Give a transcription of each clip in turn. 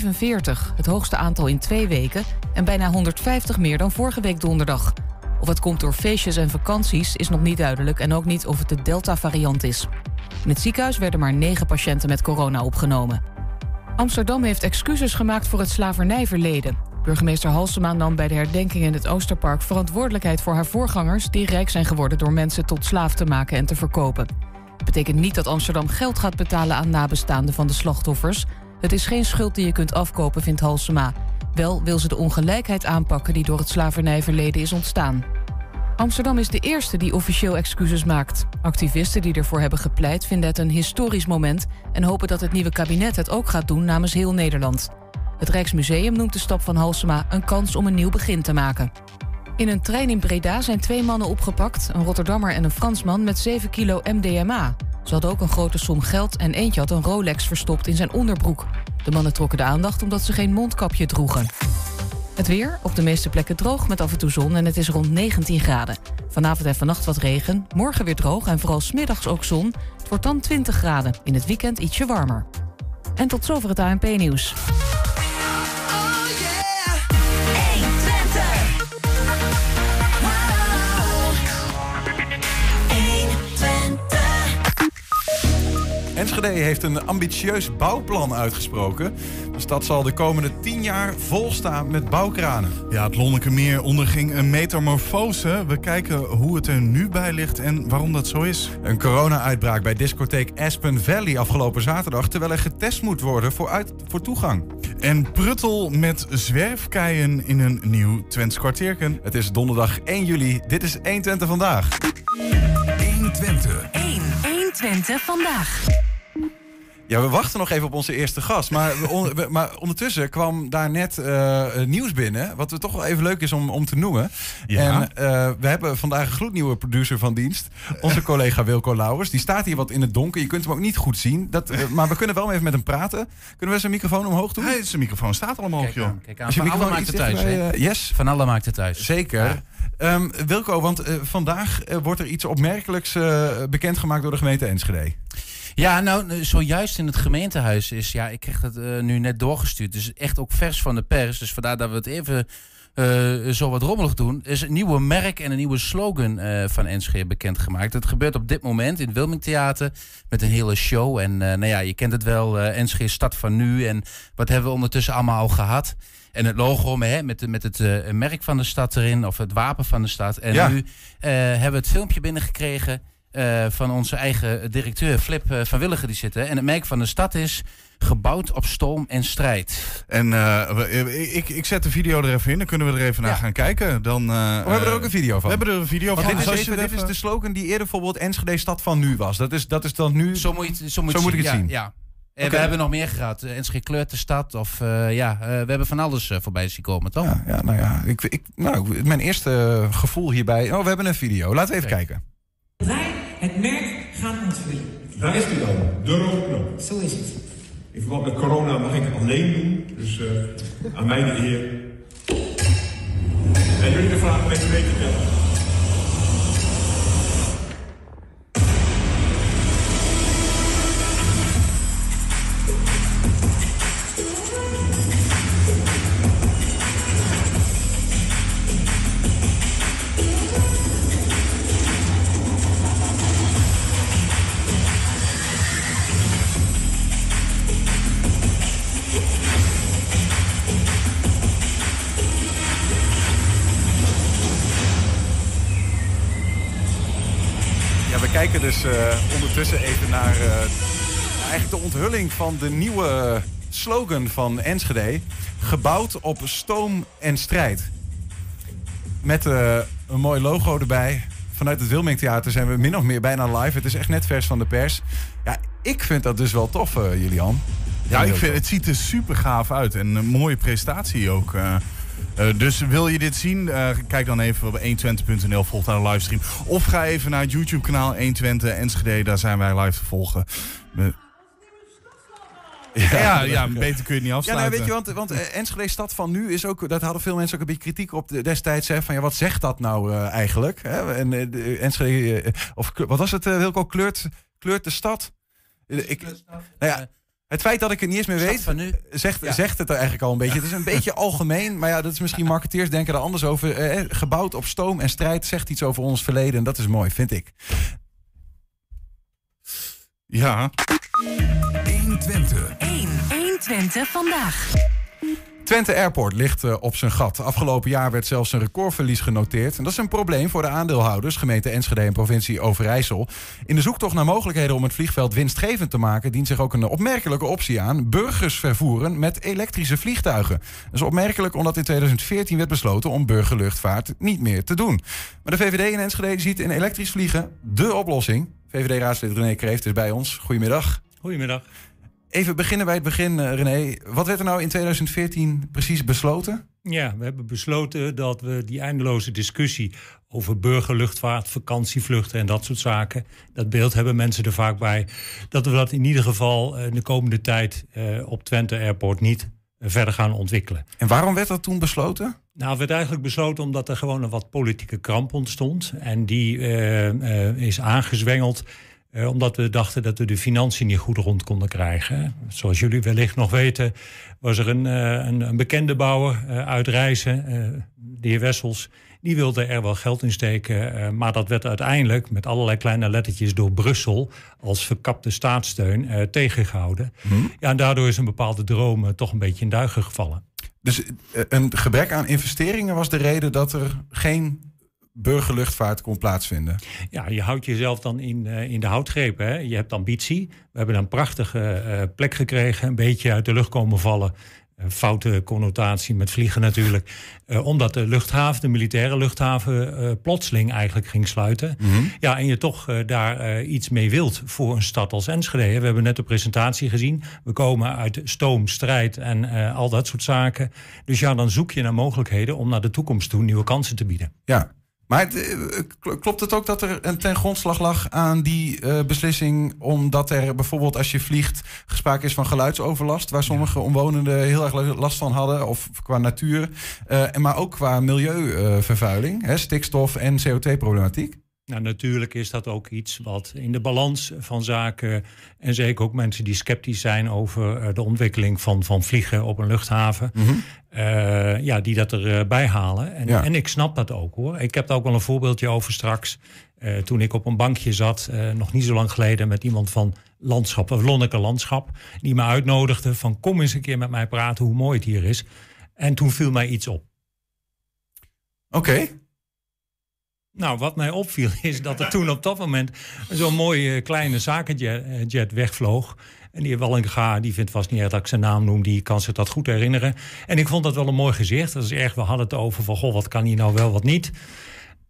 45, het hoogste aantal in twee weken en bijna 150 meer dan vorige week donderdag. Of het komt door feestjes en vakanties is nog niet duidelijk en ook niet of het de Delta-variant is. In het ziekenhuis werden maar 9 patiënten met corona opgenomen. Amsterdam heeft excuses gemaakt voor het slavernijverleden. Burgemeester Halsema nam bij de herdenking in het Oosterpark verantwoordelijkheid voor haar voorgangers die rijk zijn geworden door mensen tot slaaf te maken en te verkopen. Het betekent niet dat Amsterdam geld gaat betalen aan nabestaanden van de slachtoffers. Het is geen schuld die je kunt afkopen, vindt Halsema. Wel wil ze de ongelijkheid aanpakken die door het slavernijverleden is ontstaan. Amsterdam is de eerste die officieel excuses maakt. Activisten die ervoor hebben gepleit vinden het een historisch moment en hopen dat het nieuwe kabinet het ook gaat doen namens heel Nederland. Het Rijksmuseum noemt de stap van Halsema een kans om een nieuw begin te maken. In een trein in Breda zijn twee mannen opgepakt, een Rotterdammer en een Fransman, met 7 kilo MDMA. Ze hadden ook een grote som geld en eentje had een Rolex verstopt in zijn onderbroek. De mannen trokken de aandacht omdat ze geen mondkapje droegen. Het weer, op de meeste plekken droog met af en toe zon en het is rond 19 graden. Vanavond en vannacht wat regen, morgen weer droog en vooral smiddags ook zon. Het wordt dan 20 graden, in het weekend ietsje warmer. En tot zover het ANP-nieuws. Enschede heeft een ambitieus bouwplan uitgesproken. De stad zal de komende 10 jaar volstaan met bouwkranen. Ja, het Lonnekemeer onderging een metamorfose. We kijken hoe het er nu bij ligt en waarom dat zo is. Een corona-uitbraak bij discotheek Aspen Valley afgelopen zaterdag... terwijl er getest moet worden voor, uit, voor toegang. En pruttel met zwerfkeien in een nieuw Twents kwartierken. Het is donderdag 1 juli. Dit is 120 vandaag. 120. 1. 120 vandaag. Ja, we wachten nog even op onze eerste gast. Maar, we on- we- maar ondertussen kwam daar net eh, nieuws binnen. Wat we toch wel even leuk is om, om te noemen. Ja. En eh, we hebben vandaag een gloednieuwe producer van dienst. Onze collega Wilco Lauwers. Die staat hier wat in het donker. Je kunt hem ook niet goed zien. Dat, eh, maar we kunnen wel even met hem praten. Kunnen we zijn microfoon omhoog doen? Hey, zijn microfoon staat al omhoog, Kijk joh. aan, kijk aan. Van alle maakt het thuis, eh, yes, Van alle maakt het thuis. zeker. Ja. Ehm, Wilco, want eh, vandaag eh, wordt er iets opmerkelijks eh, bekendgemaakt door de gemeente Enschede. Ja, nou, zojuist in het gemeentehuis is, ja, ik kreeg dat eh, nu net doorgestuurd. Dus echt ook vers van de pers. Dus vandaar dat we het even eh, zo wat rommelig doen. Is een nieuwe merk en een nieuwe slogan eh, van Enschede bekendgemaakt. Dat gebeurt op dit moment in het Wilming Theater met een hele show. En eh, nou ja, je kent het wel, eh Enschede stad van nu. En wat hebben we ondertussen allemaal al gehad? En het logo hè, met, met het eh, merk van de stad erin, of het wapen van de stad. En Ja. nu eh, hebben we het filmpje binnengekregen eh, van onze eigen directeur Flip eh, van Willigen die zitten. En het merk van de stad is gebouwd op stoom en strijd. En eh, we- ik, ik zet de video er even in, dan kunnen we er even naar gaan kijken. Dan, eh, we hebben er ook een video We van. hebben er een video van. dit, is even- dit de slogan die eerder bijvoorbeeld Enschede stad van nu was. Dat is, dat is dan nu... Zo moet je het, zo moet Zo je moet ik het ja, zien. Ja. We hebben nog meer gehad. Uh, Enschede kleurt de stad. Of eh, ja, eh, we hebben van alles voorbij zien komen, toch? Ja, ja, nou ja, ik, ik, nou, mijn eerste gevoel hierbij... Oh, we hebben een video. Laten we even Kijk. kijken. Het merk, gaan onthullen. Daar is hij dan, de rode knop. Zo is het. In verband met corona mag ik het alleen doen, dus eh, aan mij de eer. En jullie de vraag om even mee kijken dus eh, ondertussen even naar eh, eigenlijk de onthulling van de nieuwe slogan van Enschede. Gebouwd op stoom en strijd. Met eh, een mooi logo erbij. Vanuit het Wilming Theater zijn we min of meer bijna live. Het is echt net vers van de pers. Ja, ik vind dat dus wel tof, Julian. Ja, ik vind, het ziet er super gaaf uit. En een mooie prestatie ook. Eh. Dus wil je dit zien, eh, kijk dan even op 120.nl, volg daar de livestream. Of ga even naar het YouTube kanaal 120 Enschede, daar zijn wij live te volgen. Ja, ja, beter kun je het niet Ja, nou, afsluiten. weet je, want, want eh, Enschede stad van nu is ook, dat hadden veel mensen ook een beetje kritiek op de- destijds. Hè, van ja, wat zegt dat nou eigenlijk? Hè? En de Enschede, of wat was het, Wilco, kleurt, kleurt de stad? Ik, nou ja, Het feit dat ik het niet eens meer weet, van nu. zegt, Ja. zegt het er eigenlijk al een beetje. Het is een beetje algemeen, maar ja, dat is misschien marketeers denken er anders over. Eh, gebouwd op stoom en strijd zegt iets over ons verleden en dat is mooi, vind ik. Ja, 120. 1. 120 vandaag. Twente Airport ligt eh, op zijn gat. Afgelopen jaar werd zelfs een recordverlies genoteerd. En dat is een probleem voor de aandeelhouders, gemeente Enschede en provincie Overijssel. In de zoektocht naar mogelijkheden om het vliegveld winstgevend te maken, dient zich ook een opmerkelijke optie aan: burgers vervoeren met elektrische vliegtuigen. Dat is opmerkelijk omdat in 2014 werd besloten om burgerluchtvaart niet meer te doen. Maar de VVD in Enschede ziet in elektrisch vliegen de oplossing. VVD-raadslid René Kreeft is bij ons. Goedemiddag. Goedemiddag. Even beginnen bij het begin, eh, René. Wat werd er nou in 2014 precies besloten? Ja, we hebben besloten dat we die eindeloze discussie over burgerluchtvaart, vakantievluchten en dat soort zaken, dat beeld hebben mensen er vaak bij, dat we dat in ieder geval eh, de komende tijd eh, op Twente Airport niet verder gaan ontwikkelen. En waarom werd dat toen besloten? Nou, het werd eigenlijk besloten omdat er gewoon een wat politieke kramp ontstond. En die is aangezwengeld eh, omdat we dachten dat we de financiën niet goed rond konden krijgen. Zoals jullie wellicht nog weten, was er een, eh, een, een bekende bouwer eh, uit Reizen, de heer Wessels. Die wilde er wel geld in steken, maar dat werd uiteindelijk met allerlei kleine lettertjes door Brussel als verkapte staatssteun eh, tegengehouden. Ja, en daardoor is een bepaalde droom toch een beetje in duigen gevallen. Dus een gebrek aan investeringen was de reden dat er geen burgerluchtvaart kon plaatsvinden. Ja, je houdt jezelf dan in, eh, in de houtgreep. Hè? Je hebt ambitie. We hebben een prachtige eh, plek gekregen. Een beetje uit de lucht komen vallen. Eh, foute connotatie met vliegen natuurlijk. Omdat de luchthaven, de militaire luchthaven, plotseling eigenlijk ging sluiten. Ja, en je toch daar iets mee wilt voor een stad als Enschede. We hebben net de presentatie gezien. We komen uit stoom, strijd en al dat soort zaken. Dus ja, dan zoek je naar mogelijkheden om naar de toekomst toe nieuwe kansen te bieden. Ja. Maar het, eh, kl- klopt het ook dat er een ten grondslag lag aan die eh, beslissing... omdat er bijvoorbeeld als je vliegt sprake is van geluidsoverlast... waar sommige omwonenden heel erg last van hadden, of qua natuur... eh, en maar ook qua milieuvervuiling, hè, stikstof en CO2-problematiek? Nou, natuurlijk is dat ook iets wat in de balans van zaken. En zeker ook mensen die sceptisch zijn over eh, de ontwikkeling van, van vliegen op een luchthaven. eh, ja, die dat erbij halen. En, Ja. en ik snap dat ook hoor. Ik heb daar ook wel een voorbeeldje over straks. eh, toen ik op een bankje zat, eh, nog niet zo lang geleden, met iemand van Landschap, of Lonneke Landschap. Die me uitnodigde van kom eens een keer met mij praten hoe mooi het hier is. En toen viel mij iets op. Oké. Nou, wat mij opviel is dat er toen op dat moment zo'n mooie eh, kleine zakenjet jet wegvloog. En die Wallinga, die vindt vast niet erg dat ik zijn naam noem, die kan zich dat goed herinneren. En ik vond dat wel een mooi gezicht. Dat is erg, we hadden het over van, goh, wat kan hier nou wel, wat niet.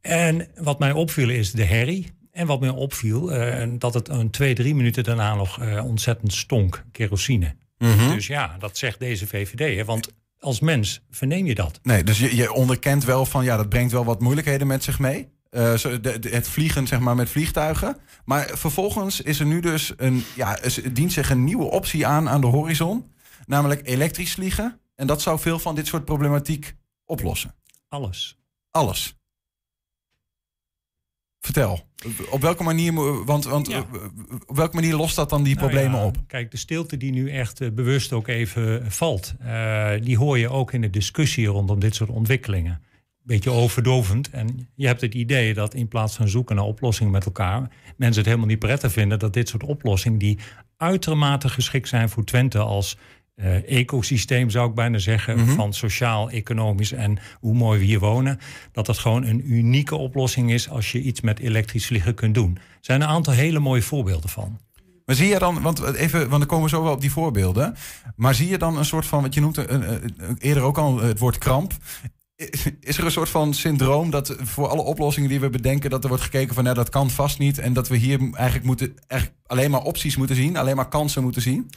En wat mij opviel is de herrie. En wat mij opviel, eh, dat het een twee, drie minuten daarna nog eh, ontzettend stonk, kerosine. Dus ja, dat zegt deze VVD. Hè, want als mens verneem je dat. Nee, dus je, je onderkent wel van ja, dat brengt wel wat moeilijkheden met zich mee. Eh, het vliegen zeg maar met vliegtuigen. Maar vervolgens is er nu dus een, ja, dient zich een nieuwe optie aan aan de horizon. Namelijk elektrisch vliegen. En dat zou veel van dit soort problematiek oplossen. Alles. Alles. Vertel. Op welke manier, want, want Ja. eh, op welke manier lost dat dan die Nou problemen ja, op? Kijk, de stilte die nu echt eh, bewust ook even valt, eh, die hoor je ook in de discussie rondom dit soort ontwikkelingen. Beetje overdovend. En je hebt het idee dat in plaats van zoeken naar oplossingen met elkaar, mensen het helemaal niet prettig vinden dat dit soort oplossingen, die uitermate geschikt zijn voor Twente als eh, ecosysteem, zou ik bijna zeggen, van sociaal, economisch en hoe mooi we hier wonen, dat dat gewoon een unieke oplossing is als je iets met elektrisch vliegen kunt doen. Er zijn een aantal hele mooie voorbeelden van. Maar zie je dan, want even, want dan komen we zo wel op die voorbeelden. Maar zie je dan een soort van, wat je noemt een, een- een- eerder ook al het woord kramp. Is er een soort van syndroom dat voor alle oplossingen die we bedenken, dat er wordt gekeken van, nou, dat kan vast niet. En dat we hier eigenlijk moeten, eigenlijk alleen maar opties moeten zien, alleen maar kansen moeten zien?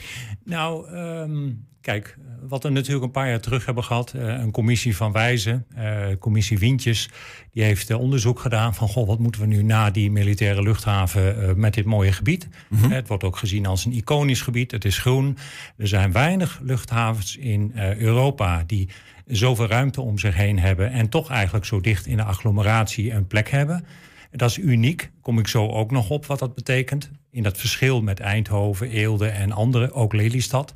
Nou, ehm, kijk, wat we natuurlijk een paar jaar terug hebben gehad, eh, een commissie van Wijzen, eh, commissie Wientjes, die heeft eh, onderzoek gedaan van, goh, wat moeten we nu na die militaire luchthaven met dit mooie gebied? Eh, het wordt ook gezien als een iconisch gebied, het is groen. Er zijn weinig luchthavens in Europa die zoveel ruimte om zich heen hebben en toch eigenlijk zo dicht in de agglomeratie een plek hebben. Dat is uniek. Kom ik zo ook nog op wat dat betekent. In dat verschil met Eindhoven, Eelde en andere, ook Lelystad.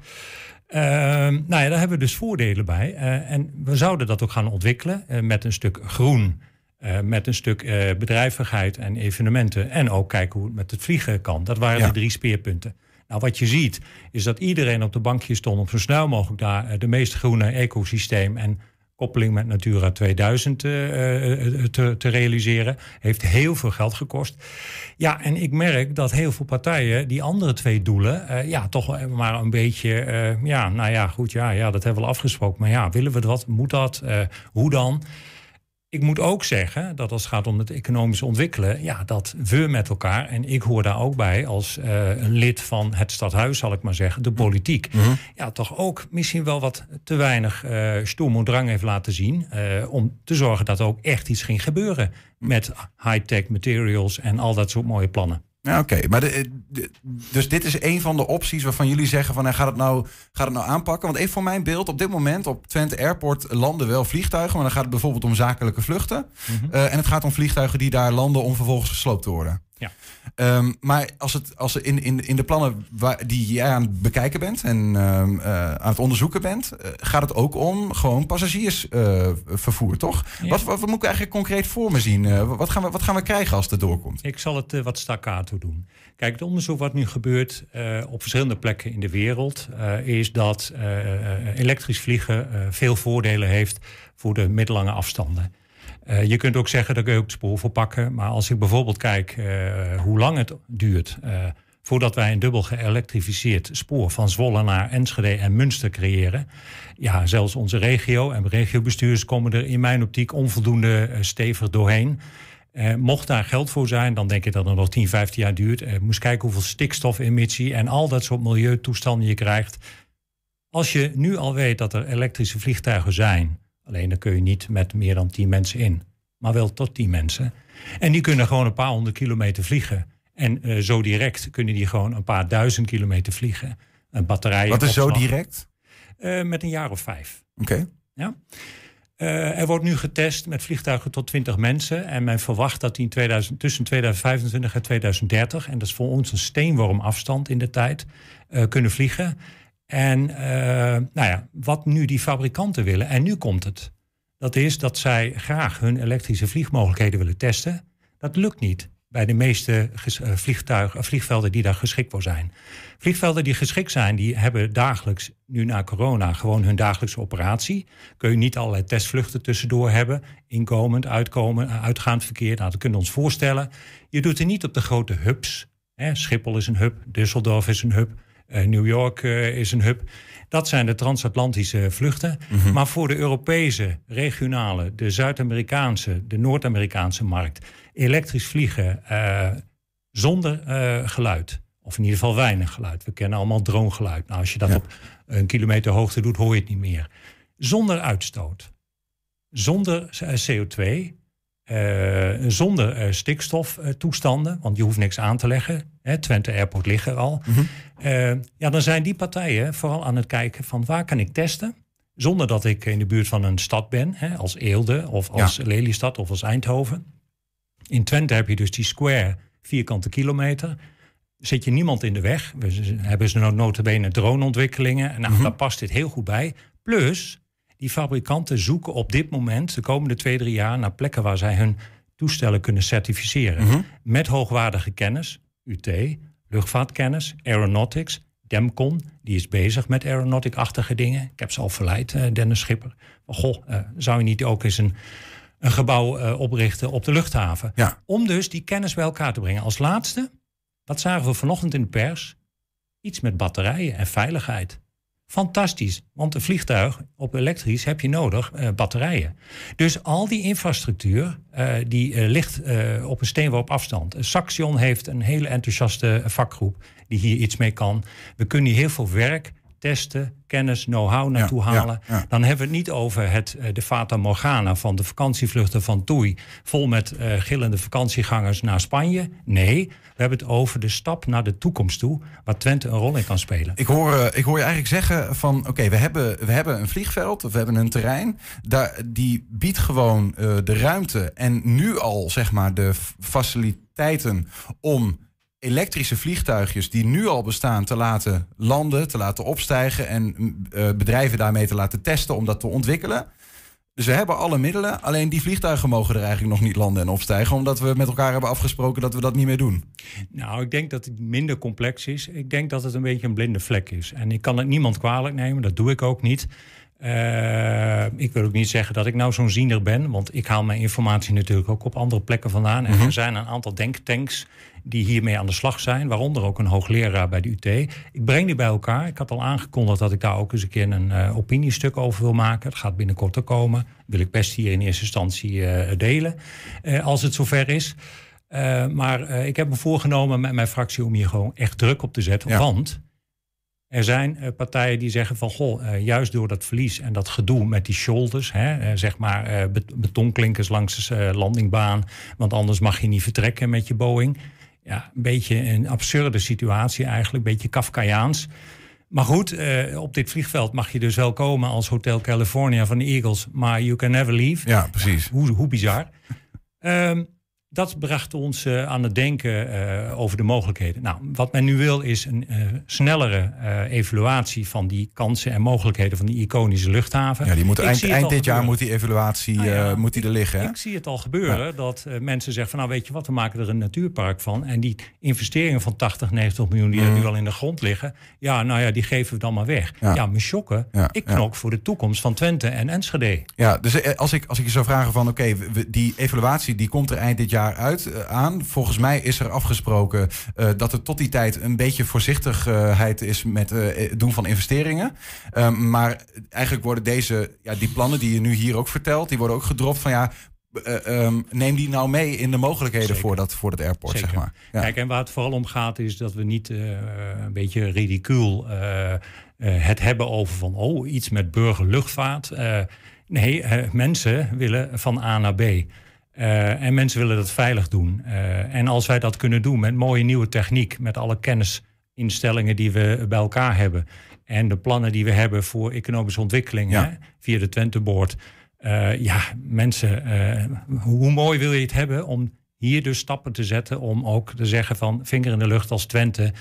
Ehm, nou ja, daar hebben we dus voordelen bij. Eh, en we zouden dat ook gaan ontwikkelen eh, met een stuk groen. eh, met een stuk bedrijvigheid en evenementen. En ook kijken hoe het met het vliegen kan. Dat waren Ja. de drie speerpunten. Nou, wat je ziet, is dat iedereen op de bankje stond om zo snel mogelijk daar eh, de meest groene ecosysteem en koppeling met Natura 2000 eh, eh, te, te realiseren. Heeft heel veel geld gekost. Ja, en ik merk dat heel veel partijen die andere twee doelen, ja, toch maar een beetje, ja, nou ja, goed, ja, ja, dat hebben we al afgesproken. Maar ja, willen we dat? Moet dat? Hoe dan? Ik moet ook zeggen dat als het gaat om het economisch ontwikkelen, ja, dat we met elkaar, en ik hoor daar ook bij als eh, een lid van het stadhuis, zal ik maar zeggen, de politiek, ja, toch ook misschien wel wat te weinig en drang heeft laten zien. eh, om te zorgen dat er ook echt iets ging gebeuren met high-tech materials en al dat soort mooie plannen. Ja, oké. Maar de, de- dus dit is een van de opties waarvan jullie zeggen van... gaat, het nou, gaat het nou aanpakken? Want even voor mijn beeld, op dit moment op Twente Airport landen wel vliegtuigen... maar dan gaat het bijvoorbeeld om zakelijke vluchten. Eh, en het gaat om vliegtuigen die daar landen om vervolgens gesloopt te worden. Ja. Ehm, maar als het, als er in, in, in de plannen waar, die jij aan het bekijken bent en ehm, eh, aan het onderzoeken bent, eh, gaat het ook om gewoon passagiersvervoer, toch? Ja. Wat, wat, wat moet ik eigenlijk concreet voor me zien? Eh, wat, gaan we, wat gaan we krijgen als het doorkomt? Ik zal het eh, wat staccato doen. Kijk, het onderzoek wat nu gebeurt eh, op verschillende plekken in de wereld... eh, is dat eh, eh, elektrisch vliegen eh, veel voordelen heeft voor de middellange afstanden. Eh, je kunt ook zeggen, kun je ook het spoor voor pakken. Maar als ik bijvoorbeeld kijk eh, hoe lang het duurt... eh, voordat wij een dubbel geëlektrificeerd spoor... van Zwolle naar Enschede en Münster creëren... ja, zelfs onze regio en regiobestuurders komen er in mijn optiek... onvoldoende stevig doorheen... Mocht daar geld voor zijn, dan denk ik dat het nog 10, 15 jaar duurt. Moest kijken hoeveel stikstofemissie en al dat soort milieutoestanden je krijgt. Als je nu al weet dat er elektrische vliegtuigen zijn, alleen dan kun je niet met meer dan 10 mensen in, maar wel tot 10 mensen. En die kunnen gewoon een paar honderd kilometer vliegen. En eh, zo direct kunnen die gewoon een paar duizend kilometer vliegen. Een batterij. Wat is zo direct? Eh, met een jaar of vijf. Oké. Ja. Eh, er wordt nu getest met vliegtuigen tot 20 mensen. En men verwacht dat die in 2000, tussen 2025 en 2030, en dat is voor ons een steenwormafstand in de tijd, kunnen vliegen. En eh, nou ja, wat nu die fabrikanten willen, en nu komt het. Dat is dat zij graag hun elektrische vliegmogelijkheden willen testen. Dat lukt niet bij de meeste eh, vliegtuigen, vliegvelden die daar geschikt voor zijn. Vliegvelden die geschikt zijn, die hebben dagelijks, nu na corona, gewoon hun dagelijkse operatie. Kun je niet allerlei testvluchten tussendoor hebben. Inkomend, uitkomen, eh, uitgaand verkeer. Nou, dat kunnen we ons voorstellen. Je doet het niet op de grote hubs. Hè. Schiphol is een hub, Düsseldorf is een hub, eh, New York eh, is een hub. Dat zijn de transatlantische vluchten. Maar voor de Europese, regionale, de Zuid-Amerikaanse, de Noord-Amerikaanse markt, elektrisch vliegen eh, zonder eh, geluid. Of in ieder geval weinig geluid. We kennen allemaal dronegeluid. Nou, als je dat Ja. op een kilometer hoogte doet, hoor je het niet meer. Zonder uitstoot. Zonder eh, CO2. Eh, zonder eh, stikstoftoestanden, want je hoeft niks aan te leggen. Hè, Twente Airport ligt er al. Eh, ja, dan zijn die partijen vooral aan het kijken van waar kan ik testen zonder dat ik in de buurt van een stad ben, hè, als Eelde of als Lelystad of als Eindhoven. In Twente heb je dus die square vierkante kilometer. Zit je niemand in de weg. We hebben ze notabene droneontwikkelingen. En nou, daar past dit heel goed bij. Plus, die fabrikanten zoeken op dit moment, de komende twee, drie jaar, naar plekken waar zij hun toestellen kunnen certificeren. Met hoogwaardige kennis, UT, luchtvaartkennis, aeronautics, Demcon, die is bezig met aeronautic-achtige dingen. Ik heb ze al verleid, eh, Dennis Schipper. Goh, eh, zou je niet ook eens een, een gebouw eh, oprichten op de luchthaven? Ja. Om dus die kennis bij elkaar te brengen. Als laatste, wat zagen we vanochtend in de pers? Iets met batterijen en veiligheid. Fantastisch, want een vliegtuig op elektrisch heb je nodig eh, batterijen. Dus al die infrastructuur eh, die eh, ligt op een steenworp afstand. Saxion heeft een hele enthousiaste vakgroep die hier iets mee kan. We kunnen hier heel veel werk testen, kennis, know-how naartoe Ja, halen. ja. Dan hebben we het niet over het, eh, de Fata Morgana van de vakantievluchten van Toei. Vol met eh, gillende vakantiegangers naar Spanje. Nee, we hebben het over de stap naar de toekomst toe. Waar Twente een rol in kan spelen. Ik hoor, eh, ik hoor je eigenlijk zeggen van oké, we, hebben, we hebben een vliegveld, of we hebben een terrein. Daar, die biedt gewoon de ruimte en nu al zeg maar de faciliteiten om elektrische vliegtuigjes die nu al bestaan te laten landen, te laten opstijgen en mm, eh, bedrijven daarmee te laten testen om dat te ontwikkelen. Dus we hebben alle middelen, alleen die vliegtuigen mogen er eigenlijk nog niet landen en opstijgen, omdat we met elkaar hebben afgesproken dat we dat niet meer doen. Nou, ik denk dat het minder complex is. Ik denk dat het een beetje een blinde vlek is. En ik kan het niemand kwalijk nemen, dat doe ik ook niet. Eh, ik wil ook niet zeggen dat ik nou zo'n ziener ben, want ik haal mijn informatie natuurlijk ook op andere plekken vandaan. En er zijn een aantal denktanks die hiermee aan de slag zijn, waaronder ook een hoogleraar bij de UT. Ik breng die bij elkaar. Ik had al aangekondigd dat ik daar ook eens een keer een eh, opiniestuk over wil maken. Dat gaat binnenkort ook komen. wil ik best hier in eerste instantie eh, delen, als het zover is. Maar ik heb me voorgenomen met mijn fractie om hier gewoon echt druk op te zetten. Ja. Want er zijn eh, partijen die zeggen van goh, eh, juist door dat verlies en dat gedoe met die shoulders, hè, eh, zeg maar bet- betonklinkers langs de landingbaan, want anders mag je niet vertrekken met je Boeing. Ja, een beetje een absurde situatie eigenlijk, een beetje Kafkaiaans. Maar goed, op dit vliegveld mag je dus wel komen als Hotel California van de Eagles, maar you can never leave. Ja, precies. Hoe, hoe bizar. Ehm, dat bracht ons eh, aan het denken eh, over de mogelijkheden. Nou, wat men nu wil is een eh, snellere evaluatie van die kansen en mogelijkheden van die iconische luchthaven. Ja, die moet eind, eind dit jaar moet die evaluatie ja, eh, moet die er liggen. Hè? Ik zie het al gebeuren dat mensen zeggen van nou weet je wat, we maken er een natuurpark van. En die investeringen van 80, 90 miljoen die er nu al in de grond liggen. Ja, nou ja, die geven we dan maar weg. Ja. Ja, me shocken. Ik knok voor de toekomst van Twente en Enschede. Ja, dus als ik, als ik je zou vragen van oké, die evaluatie die komt er eind dit jaar uit eh, aan. Volgens mij is er afgesproken eh, dat er tot die tijd een beetje voorzichtigheid is met eh, het doen van investeringen. Ehm, maar eigenlijk worden deze, ja, die plannen die je nu hier ook vertelt, die worden ook gedropt van ja, eh, ehm, neem die nou mee in de mogelijkheden Zeker. voor dat, voor dat airport, Zeker. zeg maar. Ja. Kijk, en waar het vooral om gaat is dat we niet een beetje ridicuul het hebben over van oh, iets met burgerluchtvaart. Nee, mensen willen van A naar B. Eh, en mensen willen dat veilig doen. Eh, en als wij dat kunnen doen met mooie nieuwe techniek, met alle kennisinstellingen die we bij elkaar hebben. En de plannen die we hebben voor economische ontwikkeling Ja. hè, via de Twente Board. Eh, ja, mensen, hoe mooi wil je het hebben om hier dus stappen te zetten om ook te zeggen van vinger in de lucht als Twente.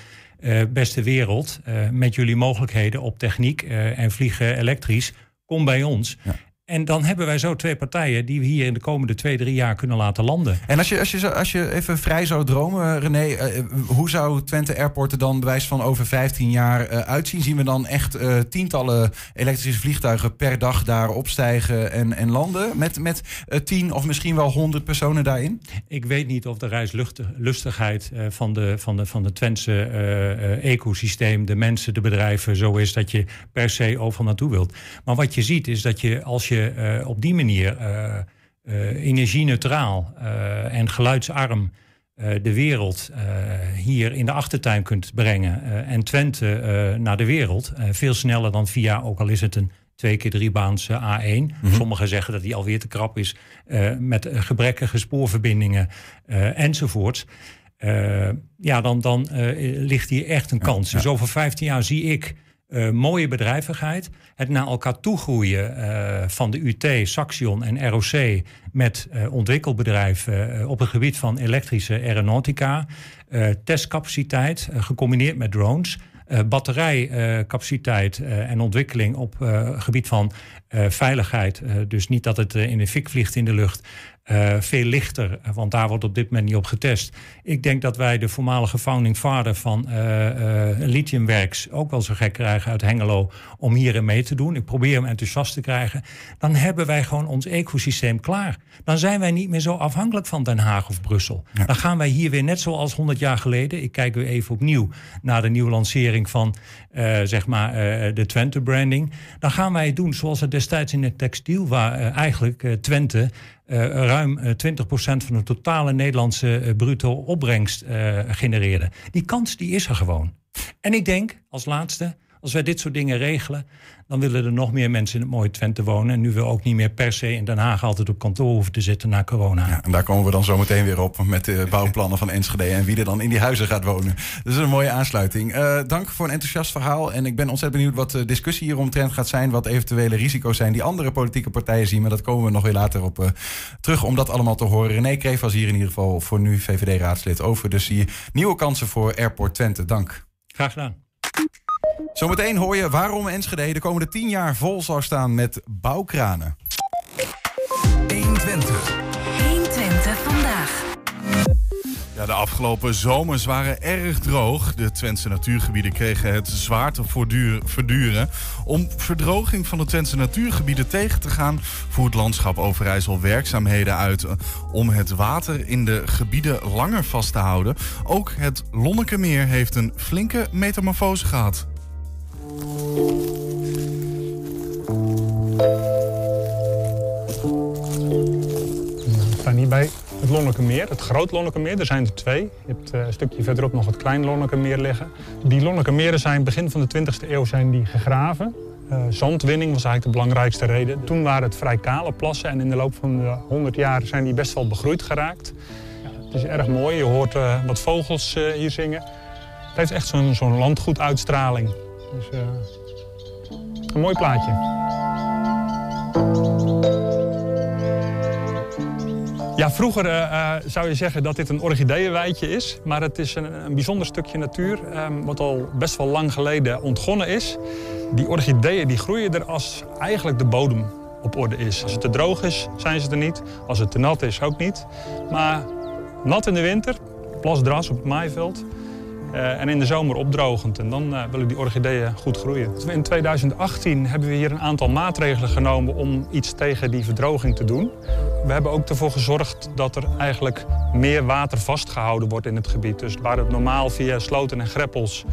beste wereld, met jullie mogelijkheden op techniek en vliegen elektrisch, kom bij ons. Ja. En dan hebben wij zo twee partijen die we hier in de komende twee, drie jaar kunnen laten landen. En als je, als, je, als je even vrij zou dromen, René, eh, hoe zou Twente Airport er dan bewijs van over 15 jaar eh, uitzien? Zien we dan echt eh, tientallen elektrische vliegtuigen per dag daar opstijgen en, en landen? Met, met eh, 10 of misschien wel 100 personen daarin? Ik weet niet of de reislustigheid eh, van, de, van, de, van de Twentse eh, eh, ecosysteem, de mensen, de bedrijven, zo is dat je per se overal naartoe wilt. Maar wat je ziet is dat je als je eh, op die manier eh, eh, energie-neutraal en geluidsarm de wereld hier in de achtertuin kunt brengen en Twente naar de wereld, veel sneller dan via, ook al is het een twee keer drie baanse A1. Sommigen zeggen dat die alweer te krap is met gebrekkige spoorverbindingen enzovoorts. Eh, ja, dan, dan ligt hier echt een kans. Dus over 15 jaar zie ik eh, mooie bedrijvigheid. Het naar elkaar toegroeien eh, van de UT, Saxion en ROC met eh, ontwikkelbedrijven op het gebied van elektrische aeronautica. Testcapaciteit gecombineerd met drones. batterijcapaciteit en ontwikkeling op gebied van veiligheid. Dus niet dat het in de fik vliegt in de lucht. Eh, veel lichter, eh, want daar wordt op dit moment niet op getest. Ik denk dat wij de voormalige founding father van eh, eh, Lithiumwerks ook wel zo gek krijgen uit Hengelo om hierin mee te doen. Ik probeer hem enthousiast te krijgen. Dan hebben wij gewoon ons ecosysteem klaar. Dan zijn wij niet meer zo afhankelijk van Den Haag of Brussel. Dan gaan wij hier weer net zoals 100 jaar geleden. Ik kijk weer even opnieuw naar de nieuwe lancering van zeg maar de Twente branding. Dan gaan wij het doen zoals het destijds in het textiel, waar eigenlijk Twente ruim eh, 20% van de totale Nederlandse eh, bruto opbrengst eh, genereerde. Die kans die is er gewoon. En ik denk als laatste, Als wij dit soort dingen regelen, dan willen er nog meer mensen in het mooie Twente wonen. En nu we ook niet meer per se in Den Haag altijd op kantoor hoeven te zitten na corona. Ja, en daar komen we dan zo meteen weer op met de bouwplannen van Enschede en wie er dan in die huizen gaat wonen. Dat is een mooie aansluiting. Uh, dank voor een enthousiast verhaal. En ik ben ontzettend benieuwd wat de discussie hieromtrend gaat zijn. Wat eventuele risico's zijn die andere politieke partijen zien. Maar dat komen we nog weer later op uh, terug om dat allemaal te horen. René Kreef was hier in ieder geval voor nu VVD-raadslid over. Dus die nieuwe kansen voor Airport Twente. Dank. Graag gedaan. Zometeen hoor je waarom Enschede de komende 10 jaar vol zal staan met bouwkranen. 120. 120 vandaag. Ja, de afgelopen zomers waren erg droog. De Twentse natuurgebieden kregen het zwaar te verduren. Om verdroging van de Twentse natuurgebieden tegen te gaan... voert Landschap Overijssel werkzaamheden uit... om het water in de gebieden langer vast te houden. Ook het Lonnekemeer heeft een flinke metamorfose gehad. We staan hier bij het Lonnekemeer, het Groot Lonnekemeer. Er zijn er twee. Je hebt eh, een stukje verderop nog het Klein Lonnekemeer liggen. Die Lonnekemeren zijn begin van de 20e eeuw zijn die gegraven. Uh, zandwinning was eigenlijk de belangrijkste reden. Toen waren het vrij kale plassen en in de loop van de 100 jaar zijn die best wel begroeid geraakt. Het is erg mooi. Je hoort uh, wat vogels hier zingen. Het heeft echt zo'n landgoeduitstraling. Dus een mooi plaatje. Ja, vroeger uh, zou je zeggen dat dit een orchideeënweidje is. Maar het is een, een bijzonder stukje natuur um, wat al best wel lang geleden ontgonnen is. Die orchideeën die groeien er als eigenlijk de bodem op orde is. Als het te droog is, zijn ze er niet. Als het te nat is, ook niet. Maar nat in de winter, plasdras op het maaiveld... Uh, en in de zomer opdrogend. En dan uh, willen die orchideeën goed groeien. In 2018 hebben we hier een aantal maatregelen genomen om iets tegen die verdroging te doen. We hebben ook ervoor gezorgd dat er eigenlijk meer water vastgehouden wordt in het gebied. Dus waar het normaal via sloten en greppels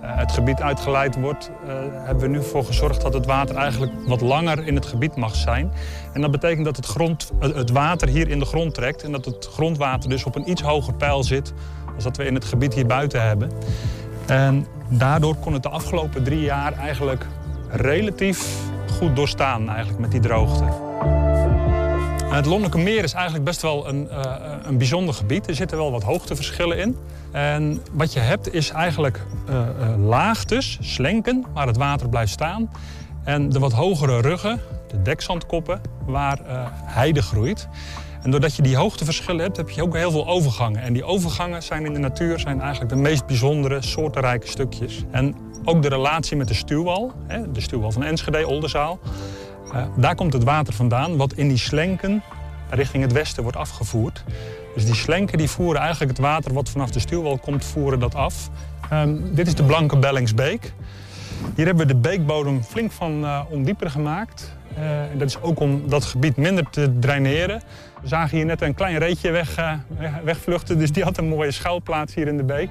het gebied uitgeleid wordt, hebben we nu voor gezorgd dat het water eigenlijk wat langer in het gebied mag zijn. En dat betekent dat het, grond, het water hier in de grond trekt en dat het grondwater dus op een iets hoger peil zit dat we in het gebied hier buiten hebben. En daardoor kon het de afgelopen drie jaar eigenlijk relatief goed doorstaan eigenlijk met die droogte. Het Lonnekemeer is eigenlijk best wel een, uh, een bijzonder gebied. Er zitten wel wat hoogteverschillen in. En wat je hebt is eigenlijk uh, uh, laagtes, slenken, waar het water blijft staan. En de wat hogere ruggen, de dekzandkoppen, waar heide groeit. En doordat je die hoogteverschillen hebt, heb je ook heel veel overgangen. En die overgangen zijn in de natuur zijn eigenlijk de meest bijzondere, soortenrijke stukjes. En ook de relatie met de stuwwal, de stuwwal van Enschede, Oldenzaal. Uh, daar komt het water vandaan, wat in die slenken richting het westen wordt afgevoerd. Dus die slenken die voeren eigenlijk het water wat vanaf de stuwwal komt, voeren dat af. Um, dit is de Blanke Bellingsbeek. Hier hebben we de beekbodem flink van uh, ondieper gemaakt. Uh, en dat is ook om dat gebied minder te draineren. We zagen hier net een klein reetje weg, uh, wegvluchten, dus die had een mooie schuilplaats hier in de beek.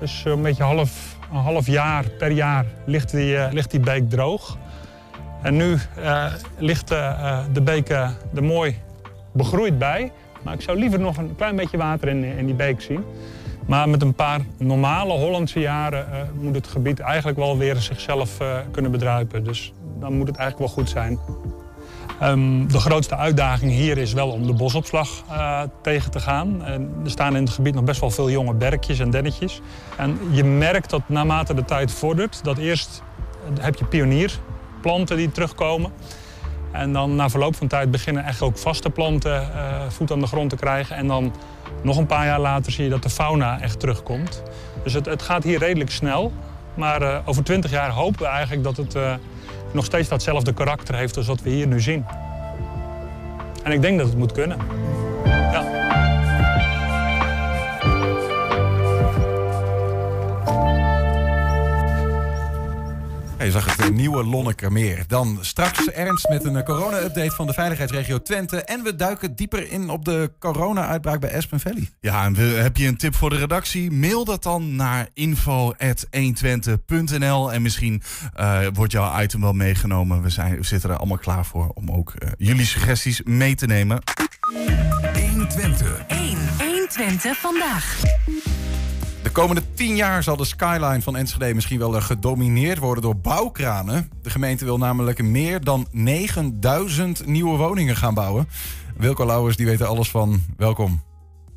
Dus een beetje half, een half jaar per jaar ligt die, uh, ligt die beek droog. En nu uh, ligt de beek er mooi begroeid bij. Maar ik zou liever nog een klein beetje water in, in die beek zien. Maar met een paar normale Hollandse jaren moet het gebied eigenlijk wel weer zichzelf kunnen bedruipen. Dus dan moet het eigenlijk wel goed zijn. Um, de grootste uitdaging hier is wel om de bosopslag uh, tegen te gaan. En er staan in het gebied nog best wel veel jonge berkjes en dennetjes. En je merkt dat naarmate de tijd vordert, dat eerst heb je pionierplanten die terugkomen. En dan na verloop van tijd beginnen echt ook vaste planten uh, voet aan de grond te krijgen. En dan nog een paar jaar later zie je dat de fauna echt terugkomt. Dus het, het gaat hier redelijk snel. Maar over twintig jaar hopen we eigenlijk dat het nog steeds datzelfde karakter heeft als wat we hier nu zien. En ik denk dat het moet kunnen. Ja. Je zag het nieuwe Lonnekermeer. Dan straks Ernst met een corona-update van de veiligheidsregio Twente. En we duiken dieper in op de corona-uitbraak bij Aspen Valley. Ja, en heb je een tip voor de redactie? Mail dat dan naar info.120.nl. En misschien uh, wordt jouw item wel meegenomen. We, zijn, we zitten er allemaal klaar voor om ook uh, jullie suggesties mee te nemen. 120. 1. 120 vandaag. De komende tien jaar zal de skyline van Enschede misschien wel eh, gedomineerd worden door bouwkranen. De gemeente wil namelijk meer dan 9000 nieuwe woningen gaan bouwen. Wilco Lauwers, die weet er alles van. Welkom.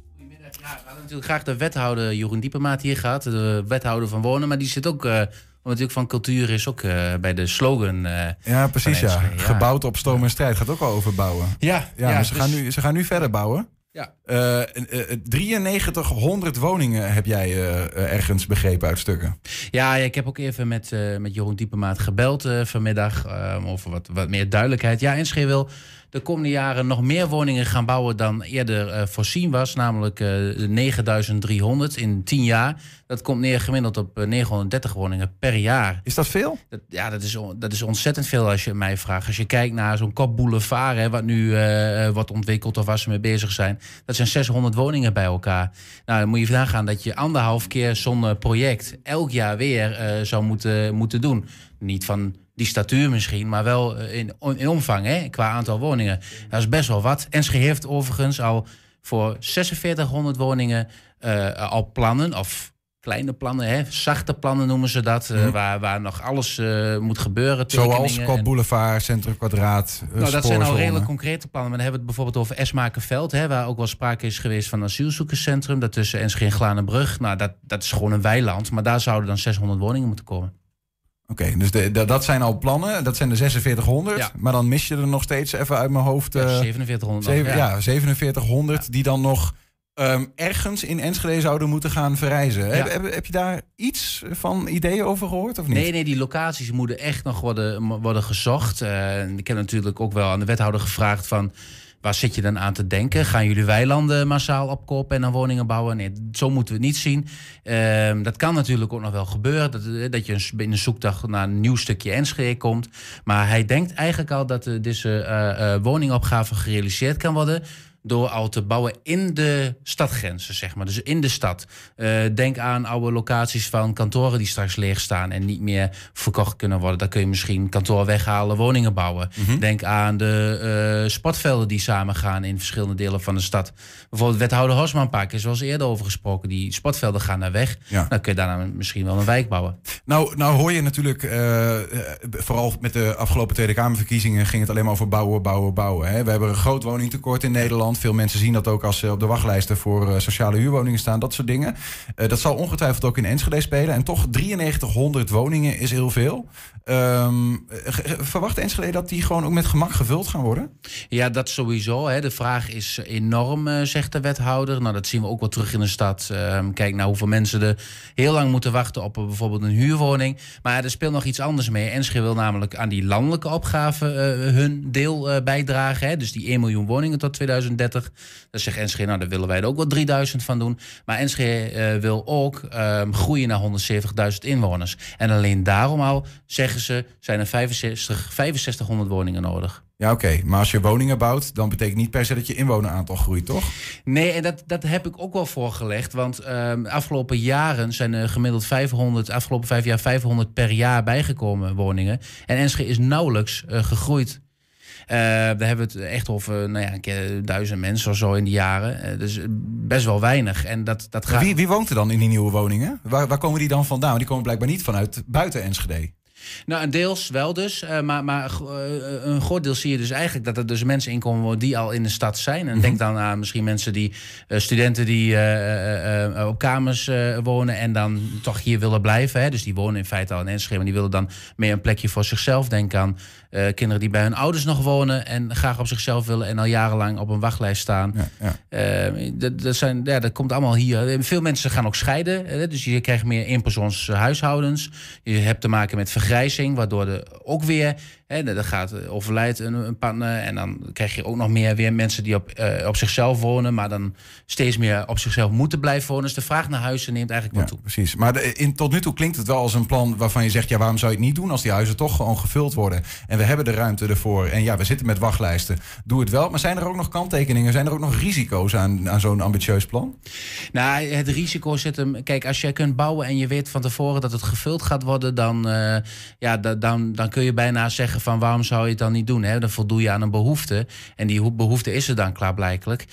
Goedemiddag. Ja, we hadden natuurlijk graag de wethouder Jeroen Diepemaat hier gehad. De wethouder van Wonen. Maar die zit ook, eh natuurlijk van cultuur is ook eh, bij de slogan. Ja, precies ja. Gebouwd op stoom en strijd gaat ook al over bouwen. Ja, Ja, ze, dus- gaan nu, ze gaan nu verder bouwen. Ja. Eh, eh, eh, 9300 woningen heb jij eh, eh, ergens begrepen uit stukken. Ja, ik heb ook even met, eh, met Jeroen Diepemaat gebeld eh, vanmiddag. eh, over wat, wat meer duidelijkheid. Ja, Enschede wil de komende jaren nog meer woningen gaan bouwen dan eerder eh, voorzien was. Namelijk eh 9300 in 10 jaar. Dat komt neer gemiddeld op eh, 930 woningen per jaar. Is dat veel? Dat, ja, dat is, dat is ontzettend veel als je mij vraagt. Als je kijkt naar zo'n Kop Boulevard, hè, wat nu eh, wordt ontwikkeld of waar ze mee bezig zijn. Dat zijn 600 woningen bij elkaar. Nou, dan moet je vandaan gaan dat je anderhalf keer zo'n eh, project elk jaar weer eh, zou moeten, moeten doen. Niet van die statuur misschien, maar wel eh, in, in omvang, hè, qua aantal woningen. Dat is best wel wat. Enschede heeft overigens al voor 4600 woningen eh, al plannen, of kleine plannen, hè, zachte plannen noemen ze dat, eh, Mhm. waar, waar nog alles moet gebeuren. Zoals Kop en- Boulevard, Centrum Kwadraat, nou, dat zijn al redelijk concrete plannen. Maar dan hebben we het bijvoorbeeld over Esmakenveld, hè, waar ook wel sprake is geweest van een asielzoekerscentrum. Dat tussen Enschede en Glanenbrug. Nou, dat, dat is gewoon een weiland. Maar daar zouden dan 600 woningen moeten komen. Oké, dus de, de- dat zijn al plannen. Dat zijn de 4600. Ja. Maar dan mis je er nog steeds even uit mijn hoofd... Ja, eh, 4700 nog, zeven- ja. ja. 4700 die dan nog ehm, ergens in Enschede zouden moeten gaan verrijzen. Heb, heb, heb je daar iets van ideeën over gehoord of niet? Nee, nee, die locaties moeten echt nog worden, worden gezocht. Eh, ik heb natuurlijk ook wel aan de wethouder gevraagd van... waar zit je dan aan te denken? Gaan jullie weilanden massaal opkopen en dan woningen bouwen? Nee, zo moeten we het niet zien. Ehm, dat kan natuurlijk ook nog wel gebeuren. Dat, eh, dat je in een zoekdag naar een nieuw stukje Enschede komt. Maar hij denkt eigenlijk al dat de, deze eh, woningopgave gerealiseerd kan worden door al te bouwen in de stadgrenzen, zeg maar. Dus in de stad. Eh, denk aan oude locaties van kantoren die straks leeg staan en niet meer verkocht kunnen worden. Daar kun je misschien kantoor weghalen, woningen bouwen. Mhm. Denk aan de eh, sportvelden die samengaan in verschillende delen van de stad. Bijvoorbeeld wethouder Hosmanpark is wel eens eerder over gesproken. Die sportvelden gaan naar weg. Ja. Dan kun je daarna misschien wel een wijk bouwen. Nou, nou hoor je natuurlijk, eh, vooral met de afgelopen Tweede Kamerverkiezingen ging het alleen maar over bouwen, bouwen, bouwen. Hè. We hebben een groot woningtekort in Nederland. Veel mensen zien dat ook als ze op de wachtlijsten voor eh, sociale huurwoningen staan, dat soort dingen. Eh, dat zal ongetwijfeld ook in Enschede spelen. En toch 9300 woningen is heel veel. Ehm, eh, verwacht Enschede dat die gewoon ook met gemak gevuld gaan worden? Ja, dat sowieso. Hè. De vraag is enorm, zegt de wethouder. Nou, dat zien we ook wel terug in de stad. Ehm, kijk naar hoeveel mensen er heel lang moeten wachten op bijvoorbeeld een huurwoning. Maar er speelt nog iets anders mee. Enschede wil namelijk aan die landelijke opgave hun deel bijdragen. Hè. Dus die 1 miljoen woningen tot 2030. Dan zegt Enschede, nou, daar willen wij er ook wel 3000 van doen. Maar Enschede eh, wil ook ehm, groeien naar 170.000 inwoners. En alleen daarom al, zeggen ze, zijn er 65, 6500 woningen nodig. Ja, oké. Maar als je woningen bouwt, dan betekent niet per se dat je inwoneraantal groeit, toch? Nee, en dat, dat heb ik ook wel voorgelegd. Want ehm, de afgelopen jaren zijn er gemiddeld 500, afgelopen vijf jaar 500 per jaar bijgekomen woningen. En Enschede is nauwelijks eh, gegroeid. Eh, daar hebben we het echt over nou ja, een keer duizend mensen of zo in die jaren. Eh, dus best wel weinig. En dat, dat gaat. Wie, wie woont er dan in die nieuwe woningen? Waar, waar komen die dan vandaan? Die komen blijkbaar niet vanuit buiten Enschede. Nou, een deels wel dus. eh, maar maar eh, een groot deel zie je dus eigenlijk dat er dus mensen inkomen die al in de stad zijn. En denk dan aan misschien mensen die, eh, studenten die eh, eh, eh, op kamers eh, wonen en dan toch hier willen blijven. Hè. Dus die wonen in feite al in Enschede, maar die willen dan meer een plekje voor zichzelf. Denk aan eh, kinderen die bij hun ouders nog wonen en graag op zichzelf willen en al jarenlang op een wachtlijst staan. Ja, ja. Eh, dat, dat, zijn, ja, dat komt allemaal hier. Veel mensen gaan ook scheiden. hè, Dus je krijgt meer eenpersoons huishoudens. Je hebt te maken met vergrijzing, waardoor er ook weer... Hè, gaat eh, overlijdt een, een partner. En dan krijg je ook nog meer weer mensen die op, eh, op zichzelf wonen... maar dan steeds meer op zichzelf moeten blijven wonen. Dus de vraag naar huizen neemt eigenlijk wel toe. precies. Maar de- in, tot nu toe klinkt het wel als een plan waarvan je zegt... ja, waarom zou je het niet doen als die huizen toch gewoon gevuld worden? En we hebben de ruimte ervoor. En ja, we zitten met wachtlijsten. Doe het wel. Maar zijn er ook nog kanttekeningen? Zijn er ook nog risico's aan, aan zo'n ambitieus plan? Nou, het risico zit hem. Kijk, als jij kunt bouwen en je weet van tevoren dat het gevuld gaat worden, dan, eh, ja, da- dan, dan kun je bijna zeggen van waarom zou je het dan niet doen? Hè? Dan voldoe je aan een behoefte. En die ho- behoefte is er dan klaarblijkelijk.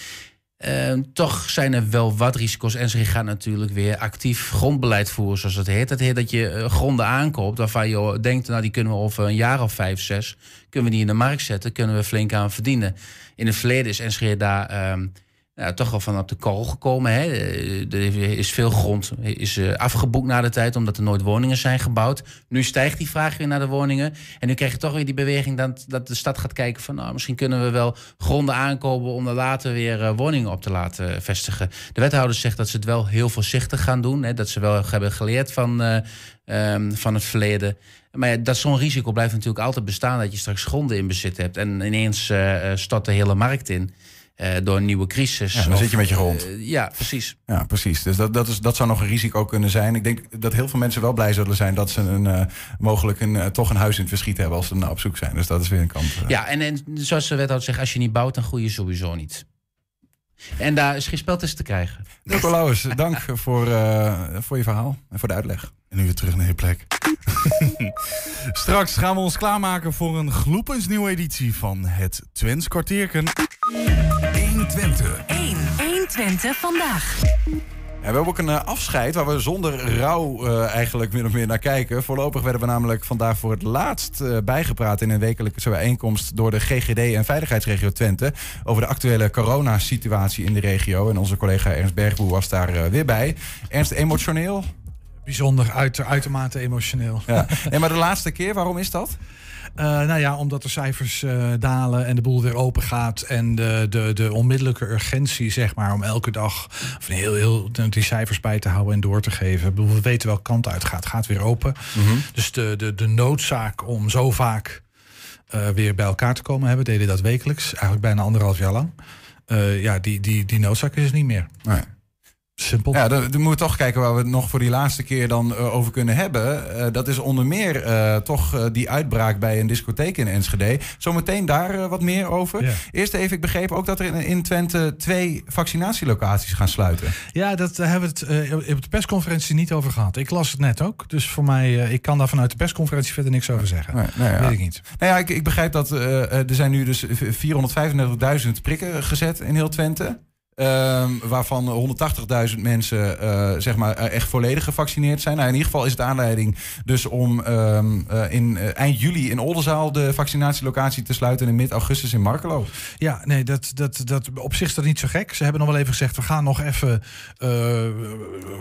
Ehm, toch zijn er wel wat risico's. En ze gaat natuurlijk weer actief grondbeleid voeren, zoals het heet. Dat heet dat je eh, gronden aankoopt waarvan je denkt, nou die kunnen we over een jaar of vijf, zes, kunnen we die in de markt zetten, kunnen we flink aan verdienen. In het verleden is Enschede daar ehm, nou, toch wel van op de korrel gekomen. Hè. Eh, Er is veel grond is, eh, afgeboekt na de tijd, omdat er nooit woningen zijn gebouwd. Nu stijgt die vraag weer naar de woningen. En nu krijg je toch weer die beweging dat, dat de stad gaat kijken van... nou, misschien kunnen we wel gronden aankopen om er later weer eh, woningen op te laten vestigen. De wethouder zegt dat ze het wel heel voorzichtig gaan doen. Hè, dat ze wel hebben geleerd van, eh, ehm, van het verleden. Maar dat zo'n risico blijft natuurlijk altijd bestaan... dat je straks gronden in bezit hebt en ineens eh, eh, stort de hele markt in... eh, door een nieuwe crisis. Ja, dan Of, zit je met je grond. eh, ja, precies. Ja, precies. Dus dat, dat, is, dat zou nog een risico kunnen zijn. Ik denk dat heel veel mensen wel blij zullen zijn dat ze een, eh, mogelijk een, toch een huis in het verschiet hebben als ze naar op zoek zijn. Dus dat is weer een kant. Ja, en, en zoals de wethouder zegt, als je niet bouwt, dan groei je sowieso niet. En daar is geen spel tussen te krijgen. Wilco Lauwers, dank voor, voor je verhaal en voor de uitleg. En nu weer terug naar je plek. Straks gaan we ons klaarmaken voor een gloepensnieuwe editie van het Twents kwartierken. 120. 1. 120 vandaag. Ja, we hebben ook een eh, afscheid waar we zonder rouw eh, eigenlijk min of meer naar kijken. Voorlopig werden we namelijk vandaag voor het laatst eh, bijgepraat in een wekelijkse bijeenkomst door de GGD en Veiligheidsregio Twente over de actuele coronasituatie in de regio. En onze collega Ernst Bergboer was daar eh, weer bij. Ernst, emotioneel? Bijzonder, uiter, uitermate emotioneel. Ja. Nee, maar de laatste keer, waarom is dat? Eh, nou ja, omdat de cijfers eh, dalen en de boel weer open gaat. En de, de, de onmiddellijke urgentie, zeg maar, om elke dag of heel, heel, die cijfers bij te houden en door te geven. We weten welke kant uit gaat. Gaat weer open. Dus de, de, de noodzaak om zo vaak eh, weer bij elkaar te komen hebben, deden dat wekelijks. Eigenlijk bijna anderhalf jaar lang. Ja, die, die, die noodzaak is er niet meer. Nee. Simpel. Ja, dan, dan moeten we toch kijken waar we het nog voor die laatste keer dan eh, over kunnen hebben. Eh, dat is onder meer eh, toch die uitbraak bij een discotheek in Enschede. Zometeen daar wat meer over. Ja. Eerst even, ik begreep ook dat er in, in Twente twee vaccinatielocaties gaan sluiten. Ja, dat hebben we het op de persconferentie niet over gehad. Ik las het net ook. Dus voor mij, ik kan daar vanuit de persconferentie verder niks over zeggen. Nee, nee, ja. Weet ik niet. Nou ja, ik, ik begrijp dat er zijn nu dus 435.000 prikken gezet in heel Twente. Ehm, waarvan 180.000 mensen eh, zeg maar, eh, echt volledig gevaccineerd zijn. Nou, in ieder geval is het aanleiding dus om ehm, eh, in, eind juli in Oldenzaal de vaccinatielocatie te sluiten en in mid-augustus in Markelo. Ja, nee, dat, dat, dat, op zich is dat niet zo gek. Ze hebben nog wel even gezegd, we gaan nog even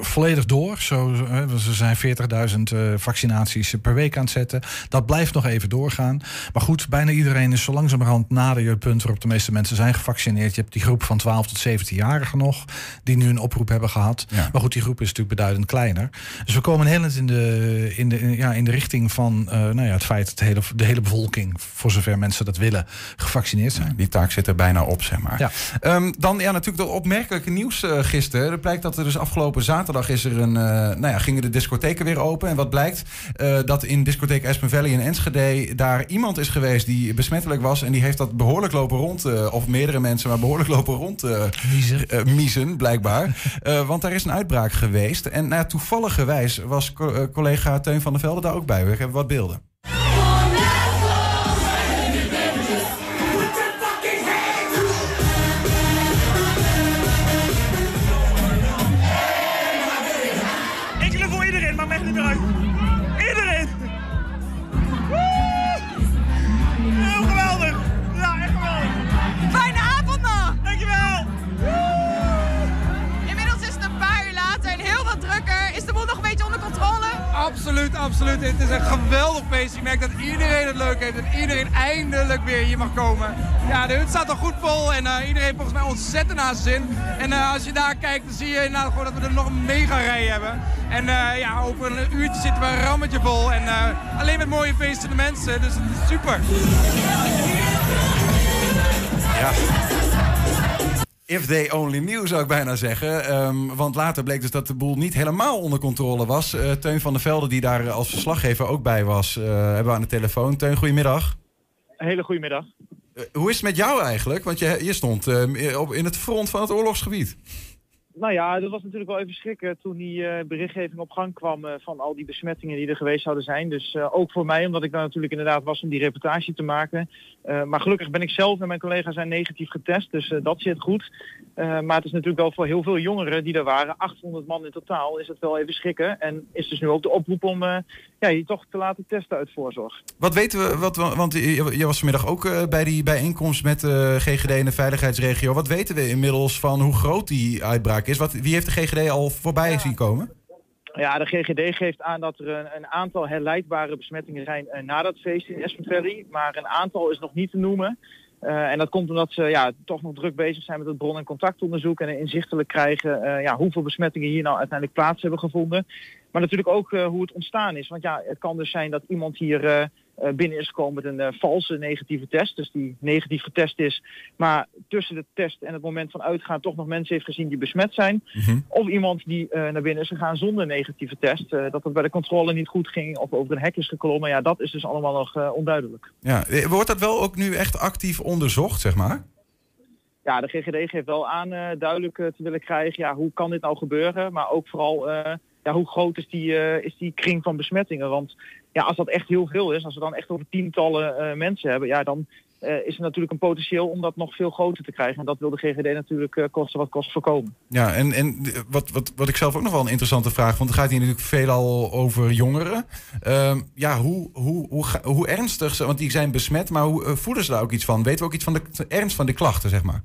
volledig door. Zo, ze zijn 40.000 eh, vaccinaties per week aan het zetten. Dat blijft nog even doorgaan. Maar goed, bijna iedereen is zo langzamerhand nader je punt waarop de meeste mensen zijn gevaccineerd. Je hebt die groep van 12 tot 17-jarigen nog, die nu een oproep hebben gehad. Ja. Maar goed, die groep is natuurlijk beduidend kleiner. Dus we komen heel in de, in de, in- ja, in de richting van eh, nou ja, het feit dat de hele, de hele bevolking, voor zover mensen dat willen, gevaccineerd zijn. Die taak zit er bijna op, zeg maar. Ja. Ehm, dan ja, natuurlijk dat opmerkelijke nieuws eh, gisteren. Er blijkt dat er dus afgelopen zaterdag is er een, eh, nou ja, gingen de discotheken weer open. En wat blijkt? Dat in discotheek Aspen Valley in Enschede daar iemand is geweest die besmettelijk was. En die heeft dat behoorlijk lopen rond, of meerdere mensen, maar behoorlijk lopen rond Miezen. eh, miezen, blijkbaar. Eh, want daar is een uitbraak geweest. En nou toevalligerwijs was co- eh, collega Teun van der Velde daar ook bij. We hebben wat beelden. Absoluut. Het is een geweldig feest. Je merkt dat iedereen het leuk heeft. Dat iedereen eindelijk weer hier mag komen. Ja, de hut staat al goed vol en eh, iedereen volgens mij ontzettend naar zijn zin. En eh, als je daar kijkt, dan zie je inderdaad gewoon dat we er nog een mega rij hebben. En eh, ja, over een uurtje zitten we een rammetje vol. En alleen met mooie feestende mensen, dus het is super. Ja. If they only knew, zou ik bijna zeggen. Ehm, want later bleek dus dat de boel niet helemaal onder controle was. Eh, Teun van der Velde, die daar als verslaggever ook bij was, eh, hebben we aan de telefoon. Teun, goedemiddag. Een hele goede middag. Eh, hoe is het met jou eigenlijk? Want je, je stond op, in het front van het oorlogsgebied. Nou ja, dat was natuurlijk wel even schrikken toen die berichtgeving op gang kwam van al die besmettingen die er geweest zouden zijn. Dus ook voor mij, omdat ik daar natuurlijk inderdaad was om die reportage te maken. Eh, maar gelukkig ben ik zelf en mijn collega's zijn negatief getest, dus eh, dat zit goed. Eh, maar het is natuurlijk wel voor heel veel jongeren die er waren, 800 man in totaal, is het wel even schrikken. En is dus nu ook de oproep om eh, ja, je toch te laten testen uit voorzorg. Wat weten we, wat, want je, je was vanmiddag ook eh, bij die bijeenkomst met de GGD en de veiligheidsregio. Wat weten we inmiddels van hoe groot die uitbraak is? Wat, wie heeft de GGD al voorbij zien komen? Ja, de GGD geeft aan dat er een, een aantal herleidbare besmettingen zijn eh, na dat feest in Valley. Maar een aantal is nog niet te noemen. Eh, en dat komt omdat ze ja, toch nog druk bezig zijn met het bron- en contactonderzoek en inzichtelijk krijgen eh, ja, hoeveel besmettingen hier nou uiteindelijk plaats hebben gevonden. Maar natuurlijk ook hoe het ontstaan is. Want ja, het kan dus zijn dat iemand hier binnen is gekomen met een eh, valse negatieve test. Dus die negatief getest is. Maar tussen de test en het moment van uitgaan toch nog mensen heeft gezien die besmet zijn. Of iemand die eh, naar binnen is gegaan zonder negatieve test. eh, dat het bij de controle niet goed ging of over een hek is geklommen. Ja, dat is dus allemaal nog eh, onduidelijk. Ja, eh, wordt dat wel ook nu echt actief onderzocht, zeg maar? Ja, de GGD geeft wel aan eh, duidelijk eh, te willen krijgen. Ja, hoe kan dit nou gebeuren? Maar ook vooral eh, ja, hoe groot is die, eh, is die kring van besmettingen? Want ja, als dat echt heel veel is, als we dan echt over tientallen eh, mensen hebben, ja, dan eh, is er natuurlijk een potentieel om dat nog veel groter te krijgen. En dat wil de GGD natuurlijk kosten wat kost voorkomen. Ja, en, en wat, wat, wat ik zelf ook nog wel een interessante vraag, want het gaat hier natuurlijk veelal over jongeren. Ehm, ja, hoe, hoe, hoe, hoe ernstig, ze- want die zijn besmet, maar hoe voelen ze daar ook iets van? Weten we ook iets van de ernst van de klachten, zeg maar?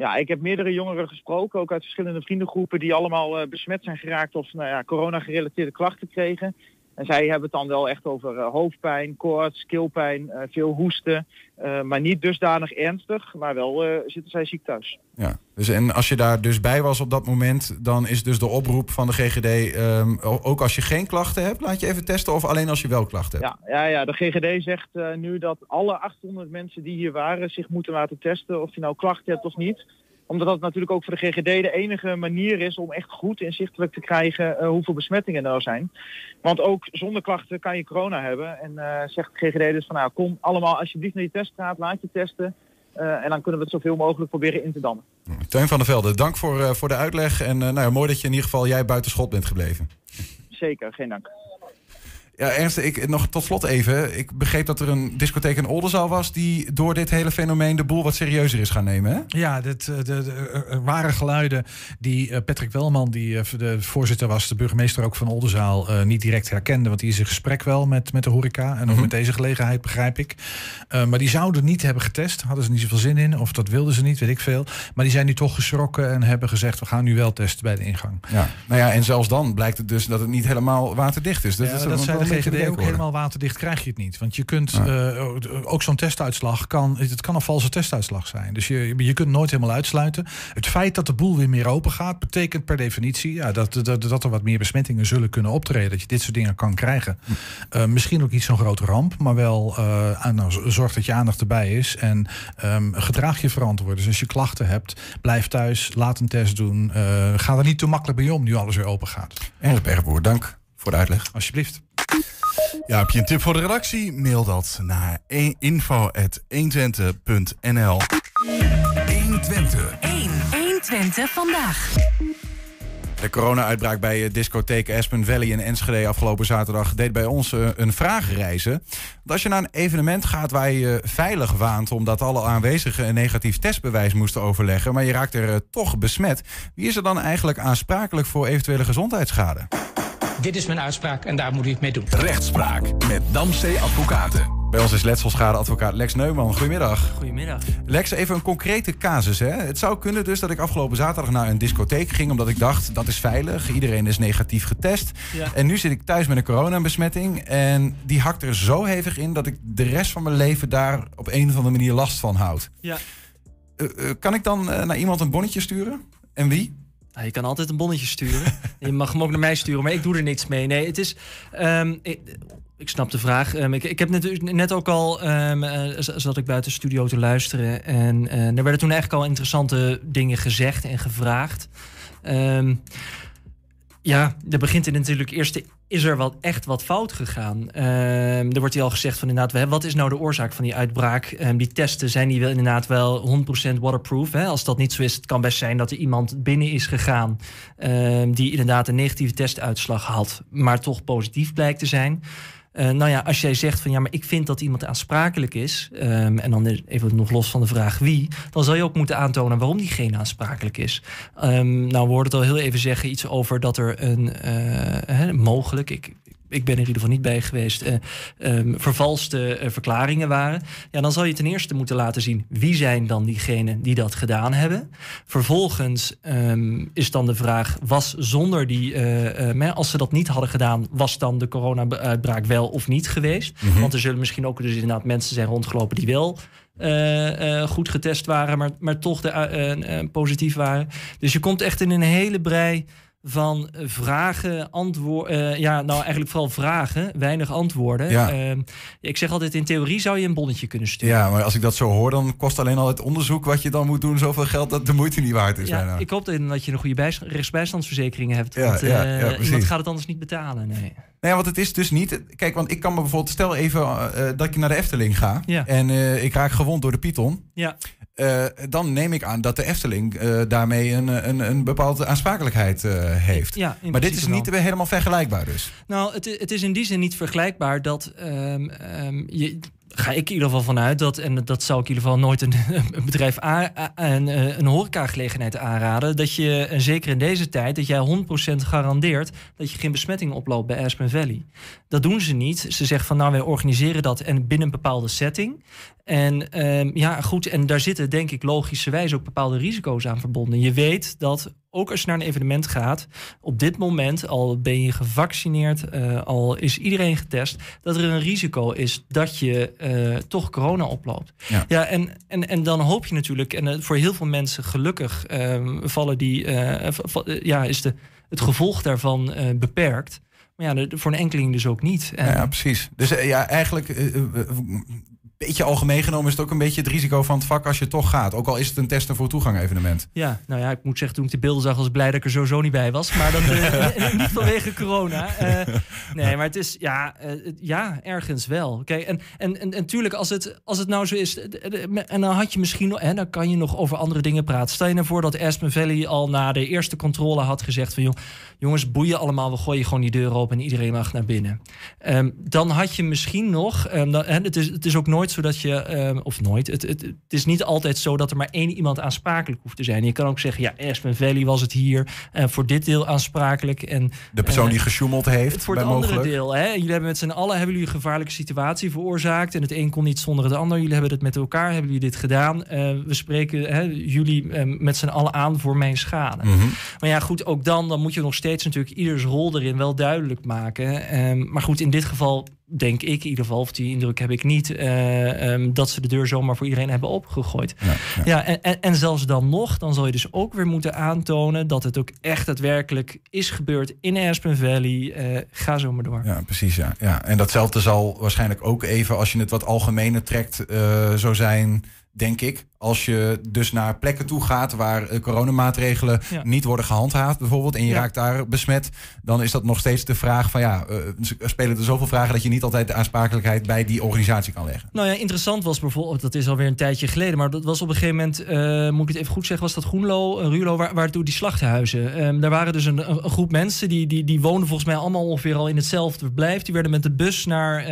Ja, ik heb meerdere jongeren gesproken, ook uit verschillende vriendengroepen, die allemaal eh, besmet zijn geraakt of nou ja, corona-gerelateerde klachten kregen. En zij hebben het dan wel echt over eh, hoofdpijn, koorts, keelpijn, eh, veel hoesten. eh, maar niet dusdanig ernstig, maar wel zitten zij ziek thuis. Ja, dus en als je daar dus bij was op dat moment, dan is dus de oproep van de GGD, ehm, ook als je geen klachten hebt, laat je even testen of alleen als je wel klachten hebt? Ja, ja, ja de GGD zegt nu dat alle 800 mensen die hier waren zich moeten laten testen of je nou klachten hebt of niet. Omdat dat natuurlijk ook voor de GGD de enige manier is om echt goed inzichtelijk te krijgen eh, hoeveel besmettingen er zijn. Want ook zonder klachten kan je corona hebben. En eh, zegt de GGD dus van nou kom allemaal alsjeblieft naar je teststraat, laat je testen. Eh, en dan kunnen we het zoveel mogelijk proberen in te dammen. Teun van der Velde, dank voor, voor de uitleg. En nou ja, mooi dat je in ieder geval jij buiten schot bent gebleven. Zeker, geen dank. Ja, Ernst, ik, nog tot slot even. Ik begreep dat er een discotheek in Oldenzaal was... die door dit hele fenomeen de boel wat serieuzer is gaan nemen, hè? Ja, dit, eh, de, de, er- er waren geluiden die eh, Patrick Welman, die eh, de voorzitter was, de burgemeester ook van Oldenzaal, eh, niet direct herkende. Want die is in gesprek wel met, met de horeca. En ook Mhm. met deze gelegenheid, begrijp ik. Eh, maar die zouden niet hebben getest. Hadden ze niet zoveel zin in. Of dat wilden ze niet, weet ik veel. Maar die zijn nu toch geschrokken en hebben gezegd, we gaan nu wel testen bij de ingang. Ja, nou ja, en zelfs dan blijkt het dus dat het niet helemaal waterdicht is. Ja, is dat zei een de ook helemaal waterdicht krijg je het niet. Want je kunt eh, ook zo'n testuitslag kan, het kan een valse testuitslag zijn. Dus je, je kunt nooit helemaal uitsluiten. Het feit dat de boel weer meer open gaat, betekent per definitie ja, dat, dat, dat er wat meer besmettingen zullen kunnen optreden. Dat je dit soort dingen kan krijgen. Eh, misschien ook niet zo'n grote ramp, maar wel eh, nou, zorg dat je aandacht erbij is. En ehm, gedraag je verantwoord. Dus als je klachten hebt, blijf thuis, laat een test doen. Eh, ga er niet te makkelijk bij om nu alles weer open gaat. Bergboer, dank voor de uitleg. Alsjeblieft. Ja, heb je een tip voor de redactie? Mail dat naar e- info.120.nl 120. 1. 120 vandaag. De corona-uitbraak bij eh, discotheek Aspen Valley in Enschede afgelopen zaterdag deed bij ons eh, een vragenreizen. Want als je naar een evenement gaat waar je je veilig waant omdat alle aanwezigen een negatief testbewijs moesten overleggen, maar je raakt er eh, toch besmet, wie is er dan eigenlijk aansprakelijk voor eventuele gezondheidsschade? Dit is mijn uitspraak en daar moet u het mee doen. Rechtspraak met Damstee Advocaten. Bij ons is letselschadeadvocaat Lex Neumann. Goedemiddag. Goedemiddag. Lex, even een concrete casus. Hè? Het zou kunnen dus dat ik afgelopen zaterdag naar een discotheek ging... omdat ik dacht, dat is veilig, iedereen is negatief getest. Ja. En nu zit ik thuis met een coronabesmetting... en die hakt er zo hevig in dat ik de rest van mijn leven... daar op een of andere manier last van houd. Ja. Eh, eh, kan ik dan eh, naar iemand een bonnetje sturen? En wie? Nou, je kan altijd een bonnetje sturen. je mag hem ook naar mij sturen, maar ik doe er niks mee. Nee, het is. ehm, ik, ik snap de vraag. Ehm, ik, ik heb net, net ook al. ehm eh, zat ik buiten de studio te luisteren. En eh, er werden toen eigenlijk al interessante dingen gezegd en gevraagd. Ehm, ja, er begint er natuurlijk eerst. Is er wat, echt wat fout gegaan? Ehm, er wordt hier al gezegd van inderdaad, wat is nou de oorzaak van die uitbraak? Ehm, die testen zijn die wel inderdaad wel 100% waterproof. Hè? Als dat niet zo is, het kan best zijn dat er iemand binnen is gegaan ehm, die inderdaad een negatieve testuitslag had, maar toch positief blijkt te zijn. Eh, nou ja, als jij zegt van ja, maar ik vind dat iemand aansprakelijk is, ehm, en dan even nog los van de vraag wie, dan zal je ook moeten aantonen waarom diegene aansprakelijk is. Ehm, nou, we hoorden het al heel even zeggen iets over dat er een hè, mogelijk, ik, ik ben er in ieder geval niet bij geweest, eh, ehm, vervalste eh, verklaringen waren. Ja, dan zal je ten eerste moeten laten zien wie zijn dan diegenen die dat gedaan hebben. Vervolgens ehm, is dan de vraag, was zonder die, eh, als ze dat niet hadden gedaan, was dan de corona-uitbraak wel of niet geweest? Mhm. Want er zullen misschien ook dus inderdaad mensen zijn rondgelopen die wel goed getest waren, maar, maar toch de, positief waren. Dus je komt echt in een hele brei van vragen, antwoorden. ja, nou eigenlijk vooral vragen, weinig antwoorden. Ja. Ehm, ik zeg altijd, in theorie zou je een bonnetje kunnen sturen. Ja, maar als ik dat zo hoor, dan kost alleen al het onderzoek wat je dan moet doen zoveel geld dat de moeite niet waard is. Ja, bijna. ik hoop dat dat je een goede bijs- rechtsbijstandsverzekering hebt. Ja, Want ja, eh, ja, iemand gaat het anders niet betalen. Nee. Nee, want het is dus niet. Kijk, want ik kan me bijvoorbeeld. Stel even eh, dat ik naar de Efteling ga. Ja. En eh, ik raak gewond door de Python. Ja. Eh, dan neem ik aan dat de Efteling eh, daarmee een, een, een bepaalde aansprakelijkheid eh, heeft. Ja, maar dit is niet helemaal vergelijkbaar dus. Nou, het, het is in die zin niet vergelijkbaar dat ehm, ehm, je. Ga ik in ieder geval vanuit dat, en dat zou ik in ieder geval nooit een, een bedrijf, a, a- een, een horecagelegenheid aanraden, dat je, en zeker in deze tijd, dat jij 100% garandeert dat je geen besmetting oploopt bij Aspen Valley. Dat doen ze niet. Ze zeggen van nou, wij organiseren dat en binnen een bepaalde setting. En ehm, ja, goed, en daar zitten denk ik logischerwijs ook bepaalde risico's aan verbonden. Je weet dat ook als je naar een evenement gaat, op dit moment, al ben je gevaccineerd, eh, al is iedereen getest, dat er een risico is dat je eh, toch corona oploopt. Ja. en, en, en dan hoop je natuurlijk, en eh, voor heel veel mensen gelukkig ehm, vallen die, ja, is de, het gevolg daarvan beperkt. Maar ja, voor een enkeling dus ook niet. Ja, ja, precies. Dus eh, ja, eigenlijk. Beetje algemeen genomen is het ook een beetje het risico van het vak als je toch gaat. Ook al is het een testen voor toegang evenement. Ja, nou ja, ik moet zeggen, toen ik de beelden zag, was ik blij dat ik er sowieso niet bij was. Maar dat, eh, niet vanwege corona. Eh, nee, maar het is, ja, eh, ja ergens wel. Kijk, en, en, en, en tuurlijk, als het, als het nou zo is... En dan had je misschien nog... En dan kan je nog over andere dingen praten. Stel je nou voor dat Aspen Valley al na de eerste controle had gezegd van... "Jong- jongens, boeien allemaal, we gooien gewoon die deur open en iedereen mag naar binnen. Ehm, dan had je misschien nog... ehm, dan, hè, het, is, het is ook nooit zo dat je... ehm, of nooit, het, het, het is niet altijd zo dat er maar één iemand aansprakelijk hoeft te zijn. Je kan ook zeggen, ja, Aspen Valley was het hier... eh, voor dit deel aansprakelijk. En, De persoon eh, die gesjoemeld heeft. voor bij het andere mogelijk. deel. Hè? Jullie hebben met z'n allen hebben jullie een gevaarlijke situatie veroorzaakt. En het een kon niet zonder het ander. Jullie hebben het met elkaar, hebben jullie dit gedaan. Eh, we spreken hè, jullie eh, met z'n allen aan voor mijn schade. Mhm. Maar ja, goed, ook dan, dan moet je nog steeds natuurlijk ieders rol erin wel duidelijk maken. Ehm, maar goed, in dit geval denk ik in ieder geval, of die indruk heb ik niet, eh, ehm, dat ze de deur zomaar voor iedereen hebben opgegooid. Ja, en, en, en zelfs dan nog, dan zal je dus ook weer moeten aantonen dat het ook echt daadwerkelijk is gebeurd in Aspen Valley. Eh, ga zo maar door. Ja, precies. Ja. Ja. En datzelfde zal waarschijnlijk ook even, als je het wat algemener trekt, eh, zo zijn, denk ik. Als je dus naar plekken toe gaat waar eh, coronamaatregelen Ja. niet worden gehandhaafd, bijvoorbeeld, en je Ja. raakt daar besmet, dan is dat nog steeds de vraag van ja, eh, spelen er zoveel vragen dat je niet altijd de aansprakelijkheid bij die organisatie kan leggen. Nou ja, interessant was bijvoorbeeld, dat is alweer een tijdje geleden, maar dat was op een gegeven moment, eh, moet ik het even goed zeggen, was dat Groenlo, Ruurlo, waar, waar toen die slachthuizen. Ehm, daar waren dus een, groep mensen die, die, die woonden volgens mij allemaal ongeveer al in hetzelfde verblijf. Die werden met de bus naar,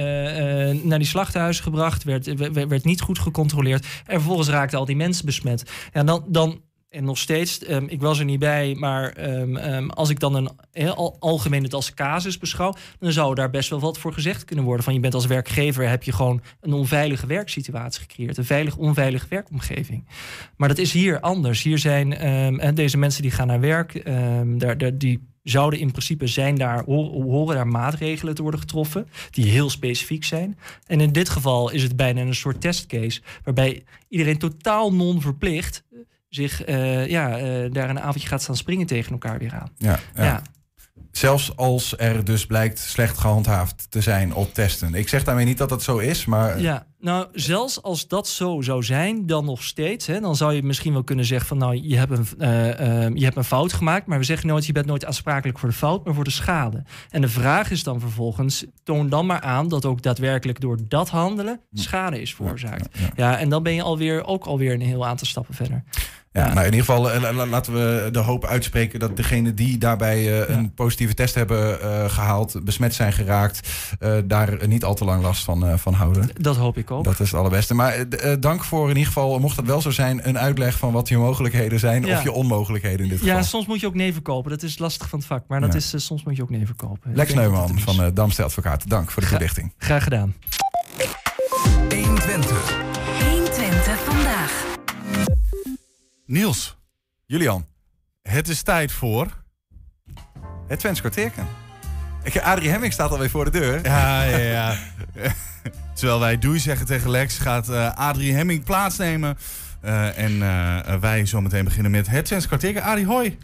naar die slachthuizen gebracht, werd, werd, werd niet goed gecontroleerd. En vervolgens raakten al die mensen besmet. Ja, dan, dan en nog steeds, ehm, ik was er niet bij, maar ehm, ehm, als ik dan een al, algemeen het als casus beschouw, dan zou daar best wel wat voor gezegd kunnen worden. Van je bent als werkgever, heb je gewoon een onveilige werksituatie gecreëerd, een veilig, onveilige werkomgeving. Maar dat is hier anders. Hier zijn en deze mensen die gaan naar werk, daar, daar, die zouden in principe zijn daar, ho- horen daar maatregelen te worden getroffen, die heel specifiek zijn. En in dit geval is het bijna een soort testcase, waarbij iedereen totaal non-verplicht zich eh, ja, eh, daar een avondje gaat staan springen tegen elkaar weer aan. Ja, ja. Ja. Zelfs als er dus blijkt slecht gehandhaafd te zijn op testen. Ik zeg daarmee niet dat dat zo is, maar Ja, nou, zelfs als dat zo zou zijn, dan nog steeds. Hè, dan zou je misschien wel kunnen zeggen van nou, je hebt, een, eh, eh, je hebt een fout gemaakt. Maar we zeggen nooit, je bent nooit aansprakelijk voor de fout, maar voor de schade. En de vraag is dan vervolgens, toon dan maar aan dat ook daadwerkelijk door dat handelen schade is veroorzaakt. Ja, en dan ben je alweer, ook alweer een heel aantal stappen verder. Ja, nou in ieder geval eh, la- la- laten we de hoop uitspreken dat degenen die daarbij eh, een positieve test hebben eh, gehaald, besmet zijn geraakt, eh, daar niet al te lang last van, eh, van houden. Dat hoop ik ook. Dat is het allerbeste. Maar dank voor in ieder geval, mocht dat wel zo zijn, een uitleg van wat je mogelijkheden zijn Ja. of je onmogelijkheden in dit geval. Ja, soms moet je ook nee verkopen. Dat is lastig van het vak. Maar dat Ja. is, soms moet je ook nee verkopen. Ik Lex Neumann van uh, Damste Advocaten, dank voor de toelichting. Graag gedaan. 120. 120 Niels. Julian. Het is tijd voor... Het Twents kwartierken. Ik, Adrie Hemming staat alweer voor de deur. Ja, ja, ja. Terwijl wij doei zeggen tegen Lex, gaat eh, Adrie Hemming plaatsnemen. Eh, en eh, wij zometeen beginnen met het Twents kwartier. Adrie, hoi. Hi,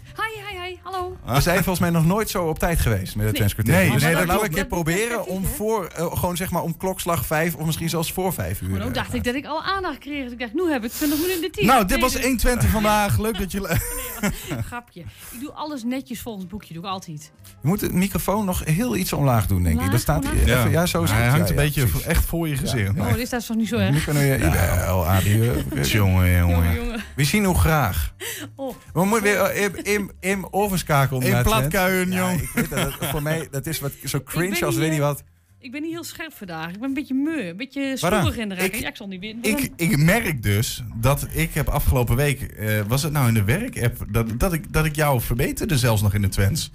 hi, hi, hallo. We zijn volgens mij nog nooit zo op tijd geweest met het Nee. Kwartier. Nee, nee, laten dat we een klopt. keer proberen om voor, eh, gewoon zeg maar om klokslag vijf of misschien zelfs voor vijf uur. Maar nou eh, dacht ik dat ik al aandacht kreeg. Dus ik dacht, nu heb ik 20 minuten de tijd. Nou, dit Nee, was dus- 120 vandaag. Leuk dat je... Grapje. Ik doe alles netjes volgens boekje, doe ik altijd. Je moet de microfoon nog heel iets omlaag doen, denk ik. Dat staat omlaag? ja. ja, zo is Hij het. hangt Ja, een ja, beetje precies. echt voor je gezicht. Oh, dit is dat toch niet zo Nu erg? kunnen we eh, Jongen, Jongen. We zien hoe graag. Oh. We moeten weer eh, in, in, in platkuien, Ja, jong. ik weet dat het, voor mij dat is wat, zo cringe als weet niet wat. Ik ben niet heel scherp vandaag. Ik ben een beetje meu. Een beetje stoerig in de raak. Ik- Ja, ik zal niet winnen. Ik, ik merk dus dat ik heb afgelopen week, eh, was het nou in de werkapp, dat, dat, ik, dat ik jou verbeterde zelfs nog in de Twents.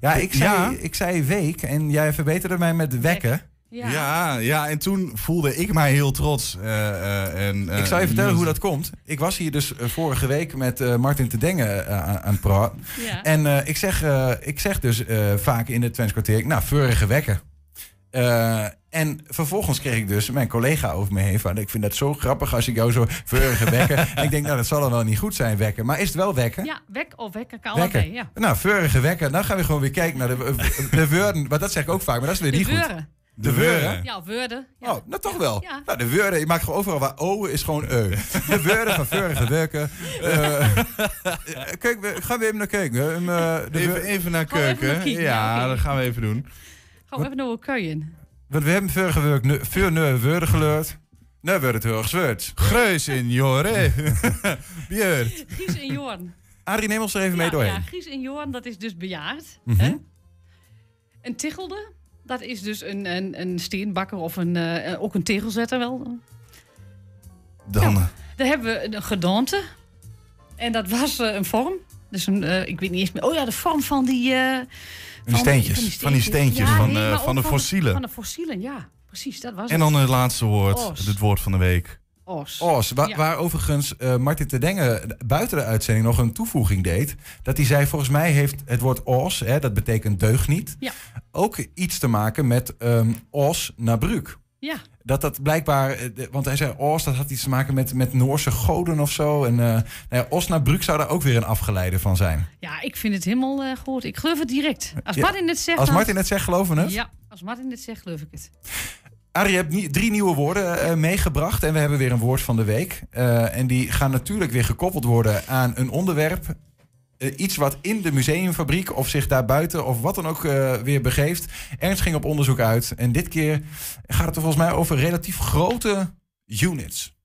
Ja, ik zei, Ja. ik zei week en jij verbeterde mij met wekken. Ja. Ja, ja, en toen voelde ik mij heel trots. eh, eh, en, eh, ik zal je vertellen hoe dat komt. Ik was hier dus eh, vorige week met eh, Martin te Dengen eh, aan aan het praten. Ja. En eh, ik, zeg, eh, ik zeg dus eh, vaak in het Twents kwartier, nou, vorige wekken. Eh, en vervolgens kreeg ik dus mijn collega over me heen van... ik vind dat zo grappig als ik jou zo vorige wekken... en ik denk, nou, dat zal dan wel niet goed zijn, wekken. Maar is het wel wekken? Ja, wek of wekken kan Wekken. allebei. Ja. Nou, vorige wekken. Dan gaan we gewoon weer kijken naar de, de woorden. Maar dat zeg ik ook vaak, maar dat is weer De niet goed. Weuren. De woorden? Ja, woorden. Ja. Oh, nou toch wel. Ja. Nou, de woorden, je maakt gewoon overal waar O is gewoon E. De woorden van vorige weken. Eh, kijk, we gaan we even naar kijken. Um, eh, de Even, even naar even keuken. naar ja, dat gaan we even doen. Gaan we even naar Oorkuien. Want we hebben nu- veel nieuwe woorden geleerd. Nu wordt het heel gezweerd. Greus in Jore. Björn. Gries en Jorn. Arie, neem ons er even mee doorheen. ja, Gries en Jorn, dat is dus bejaard. Mhm. hè? Een tichelde, dat is dus een, een, een steenbakker of een, eh, ook een tegelzetter wel. Dan. eh, Daar hebben we een gedaante. En dat was eh, een vorm. Dus een, ik weet niet eens meer. Oh ja, de vorm van die. die steentjes. Van die steentjes, van, eh, maar van ook de fossielen. Van de fossielen, ja. Precies, dat was En dan het laatste woord. Os. Het woord van de week. Os. Os, wa- Ja. waar overigens eh, Martin te Dengen buiten de uitzending nog een toevoeging deed. Dat hij zei, volgens mij heeft het woord os, hè, dat betekent deugniet, Ja. ook iets te maken met ehm os naar Bruk. Ja. Dat dat blijkbaar, eh, want hij zei os, dat had iets te maken met, met Noorse goden of zo. En eh nou ja, os naar Bruk zou daar ook weer een afgeleide van zijn. Ja, ik vind het helemaal eh, goed. Ik geloof het direct. Als Ja, Martin het zegt. Als Martin het zegt, geloven we het? Ja, als Martin het zegt, geloof ik het. Arie, je hebt drie nieuwe woorden eh, meegebracht en we hebben weer een woord van de week. Eh, en die gaan natuurlijk weer gekoppeld worden aan een onderwerp. Eh, iets wat in de museumfabriek of zich daarbuiten of wat dan ook eh, weer begeeft. Ernst ging op onderzoek uit. En dit keer gaat het er volgens mij over relatief grote units.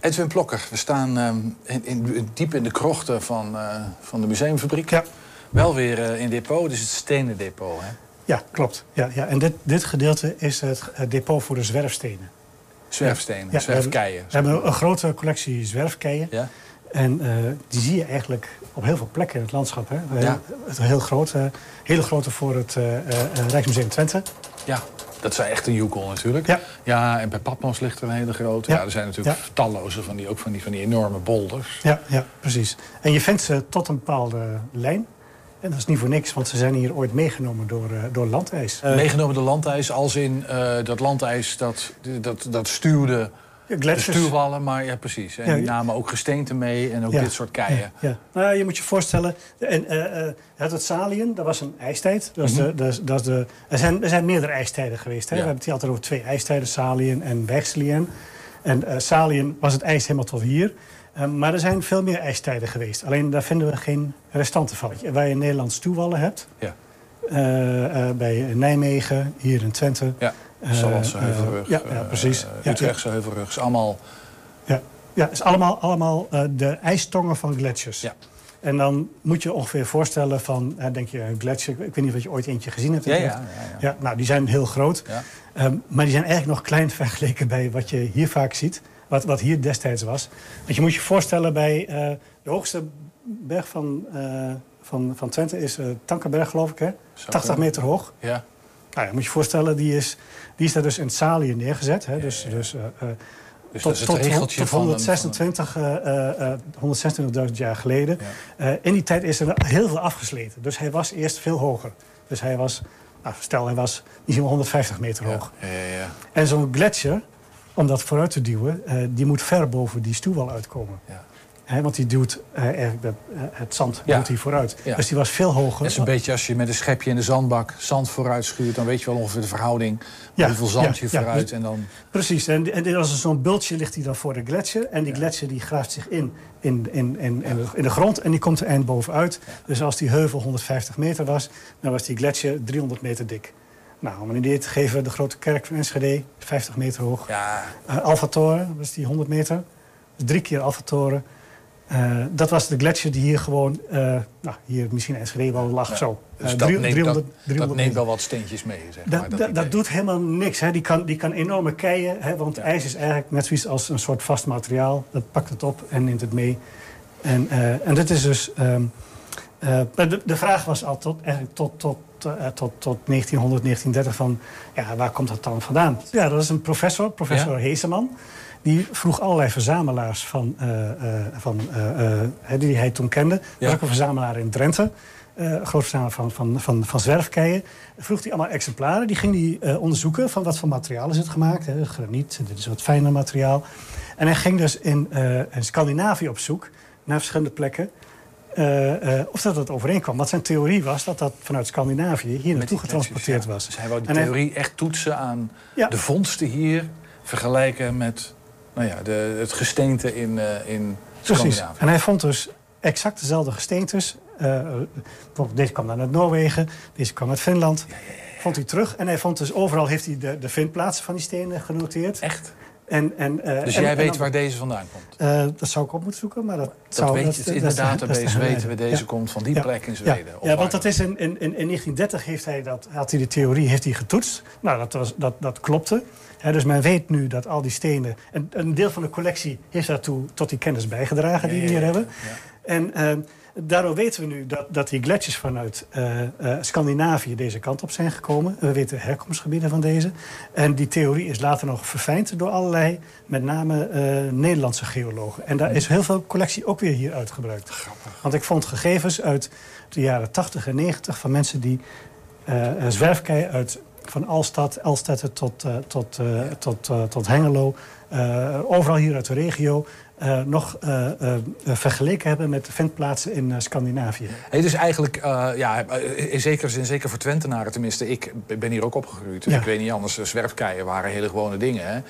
Edwin Plokker, we staan ehm, in, in- diep in de krochten van, eh, van de museumfabriek. Ja. Wel weer eh, in depot, dus het stenen depot. Hè? Ja, klopt. Ja, ja. En dit, dit gedeelte is het, depot voor de zwerfstenen. Zwerfstenen, Ja, zwerfkeien. We hebben een grote collectie zwerfkeien. Ja. En eh, die zie je eigenlijk op heel veel plekken in het landschap. Hè. We Ja. Het heel grote, hele grote voor het eh, Rijksmuseum Twente. Ja, dat is echt een joekel natuurlijk. Ja. ja, en bij Patmos ligt er een hele grote. Ja, Ja. er zijn natuurlijk Ja. talloze van die, ook van die, van die enorme bolders. Ja, ja, precies. En je vindt ze tot een bepaalde lijn. En dat is niet voor niks, want ze zijn hier ooit meegenomen door, eh, door landijs. Eh, Meegenomen de landijs, als in eh, dat landijs dat, dat, dat stuwde Ja, de stuurwallen. Maar ja, precies. En Ja, die namen ook gesteenten mee en ook Ja, dit soort keien. Ja. Nou, je moet je voorstellen, en, het Salien, dat was een ijstijd. Dat is Mhm. de, dat is, dat is de, er, zijn, er zijn meerdere ijstijden geweest. Hè? We hebben het hier altijd over twee ijstijden, Salien en Weichselien. En eh Salien was het ijs helemaal tot hier. Eh, maar er zijn veel meer ijstijden geweest. Alleen daar vinden we geen restanten van. Waar je in Nederland stuwwallen hebt. Ja. eh, eh, bij Nijmegen, hier in Twente. Ja, Sallandse eh, Heuvelrug. ja, ja, precies. Utrechtse Heuvelrug. is allemaal Ja. Ja, het is allemaal, allemaal de ijstongen van gletsjers. Ja. En dan moet je ongeveer voorstellen van, denk je, een gletsjer, ik weet niet of je ooit eentje gezien hebt. Ja, ja, ja, ja. nou, die zijn heel groot. Ja. Ehm, maar die zijn eigenlijk nog klein vergeleken bij wat je hier vaak ziet. Wat, wat hier destijds was. Want je moet je voorstellen bij eh, de hoogste berg van, eh, van, van Twente is eh Tankenberg, geloof ik, hè? 80 kunnen. meter hoog. Ja. Nou ja, moet je voorstellen, die is, die is daar dus in Salië neergezet. Hè? Dus, dus, Dus tot, dat is het tot, regeltje tot van een- 126, eh, eh, eh, 126.000 jaar geleden. In die tijd is er heel veel afgesleten. Dus hij was eerst veel hoger. Dus hij was, nou, stel hij was wel 150 meter hoog. Ja, ja, ja. En zo'n gletsjer, om dat vooruit te duwen, eh, die moet ver boven die stuwwal uitkomen. Hè, want die duwt eh, eigenlijk eh, het zand Ja. duwt hij vooruit. Ja. Dus die was veel hoger. Dat is een beetje als je met een schepje in de zandbak zand vooruit schuurt... dan weet je wel ongeveer de verhouding. Ja, hoeveel zand ja, je ja. vooruit en dan... Precies, en, en als er zo'n bultje ligt die dan voor de gletsjer. En die gletsjer die graaft zich in in, in, in, in, de, in de grond en die komt er eind bovenuit. Dus als die heuvel 150 meter was, dan was die gletsjer 300 meter dik. Nou, om een idee te geven, de grote kerk van Enschede, 50 meter hoog. Ja. Uh, Alpha-toren, was die 100 meter. Dus drie keer Alpha-toren. Uh, dat was de gletsjer die hier gewoon, uh, nou, hier misschien Enschede wel lag Ja. zo. Dus dat, drie- neemt, 300 dat, dat 300 neemt meter. wel wat steentjes mee, zeg Dat, maar. dat, idee. dat doet helemaal niks. Hè. Die, kan, die kan enorme keien, hè, want ijs is eigenlijk net zoiets als een soort vast materiaal. Dat pakt het op en neemt het mee. En, eh, en dit is dus... ehm, eh, de, de vraag was al tot, eigenlijk tot, tot, eh, tot, tot 1900, 1930 van... Ja, waar komt dat dan vandaan? Ja, dat is een professor, professor Ja? Heeseman. Die vroeg allerlei verzamelaars van, eh, eh, van, eh, eh, die hij toen kende. Er was ook een verzamelaar in Drenthe. eh, een groot verzamelaar van, van, van, van zwerfkeien. Vroeg hij allemaal exemplaren. Die ging hij eh, onderzoeken van wat voor materiaal is het gemaakt. Hè, graniet, dit is wat fijner materiaal. En hij ging dus in, eh, in Scandinavië op zoek naar verschillende plekken. Eh, eh, of dat het overeenkwam. Wat zijn theorie was dat dat vanuit Scandinavië hier naartoe getransporteerd was. Dus hij wou die En hij- theorie echt toetsen aan Ja. de vondsten hier... vergelijken met nou ja, de, het gesteente in, eh in Precies. Scandinavië. En hij vond dus exact dezelfde gesteentes. Deze kwam dan uit Noorwegen, deze kwam uit Finland. Vond hij terug. En hij vond dus overal heeft hij de, de vindplaatsen van die stenen genoteerd. Echt? En, en, eh, Dus jij en weet dan- waar deze vandaan komt? Eh, dat zou ik op moeten zoeken, maar dat, Dat zou... weet je, in de database weten we deze komt van die plek in Zweden, Ja, want dat is in, in, in, in 1930 heeft hij dat, had hij de theorie heeft hij getoetst. Nou, dat, was, dat, dat klopte. Dus men weet nu dat al die stenen... Een, een deel van de collectie heeft daartoe tot die kennis bijgedragen die we hier hebben. En eh, daardoor weten we nu dat, dat die gletsjers vanuit eh, eh, Scandinavië deze kant op zijn gekomen. We weten de herkomstgebieden van deze. En die theorie is later nog verfijnd door allerlei, met name eh, Nederlandse geologen. En daar is heel veel collectie ook weer hier uitgebruikt. Want ik vond gegevens uit de jaren 80 en 90 van mensen die zwerfkei uit van Alstad, Elstede tot, tot, tot, tot Hengelo, overal hier uit de regio, eh, nog eh, eh, vergeleken hebben met de vindplaatsen in Scandinavië. Hey, dus eigenlijk, ja, in zekere zin, zeker voor Twentenaren tenminste... ik ben hier ook opgegroeid. Ja. Ik weet niet anders, zwerfkeien waren hele gewone dingen. Hè?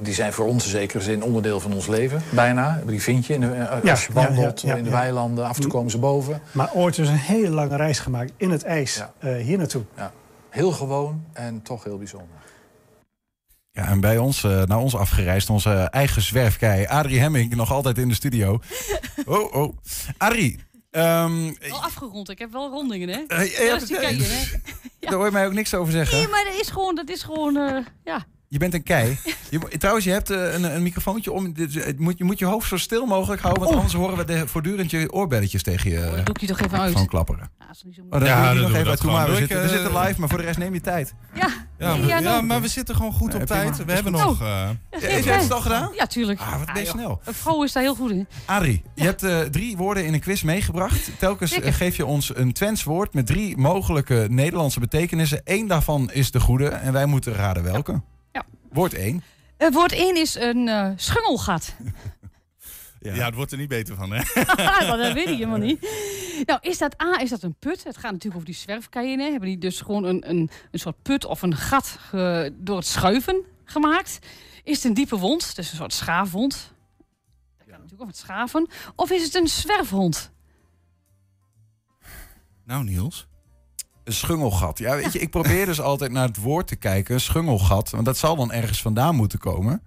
Die- zijn voor ons in zekere zin onderdeel van ons leven, bijna. Die vind je in de, als je ja, wandelt ja, in de weilanden. Af en toe komen ze boven. Maar ooit dus een hele lange reis gemaakt in het ijs hier naartoe. Ja. Heel gewoon en toch heel bijzonder. Ja, en bij ons, eh, naar ons afgereisd, onze eigen zwerfkei, Adrie Hemming, nog altijd in de studio. Oh, oh. Adrie, ehm, Wel afgerond, ik heb wel rondingen, hè? Hey, Ja, dat is die hè? daar hoor je mij ook niks over zeggen. Nee, maar dat is gewoon, dat is gewoon, eh, ja. Je bent een kei. Je, trouwens, je hebt eh, een, een microfoontje om. dit- het moet, je moet je hoofd zo stil mogelijk houden, want Oh. anders horen we de, voortdurend je oorbelletjes tegen je doe ik die toch even uit. van klapperen. Ja, is niet zo Oh, dan Ja, doe je nog we even dat uit. Maar, we gewoon. zitten, we zitten eh, live, maar voor de rest neem je tijd. Ja, Ja, ja, maar we zitten gewoon goed op tijd. We hebben goed. nog... eh, Ja, Is jij het al gedaan? Ja, tuurlijk. Ah, wat ben je joh. snel. Een vrouw is daar heel goed in. Adrie, je hebt eh, drie woorden in een quiz meegebracht. Telkens eh, geef je ons een Twents woord met drie mogelijke Nederlandse betekenissen. Eén daarvan is de goede en wij moeten raden welke. Ja. Woord één. Eh, woord 1 is een eh schungelgat. ja. het wordt er niet beter van, hè? Dat weet ik helemaal niet. Nou, is dat A, is dat een put? Het gaat natuurlijk over die zwerfkeien. hè. Hebben die dus gewoon een, een, een soort put of een gat ge- door het schuiven gemaakt? Is het een diepe wond, dus een soort schaafwond? Dat kan natuurlijk ook met schaven. Of is het een zwerfhond? Nou, Niels. Een schungelgat. Ja, weet je, ik probeer dus altijd naar het woord te kijken. Schungelgat. Want dat zal dan ergens vandaan moeten komen.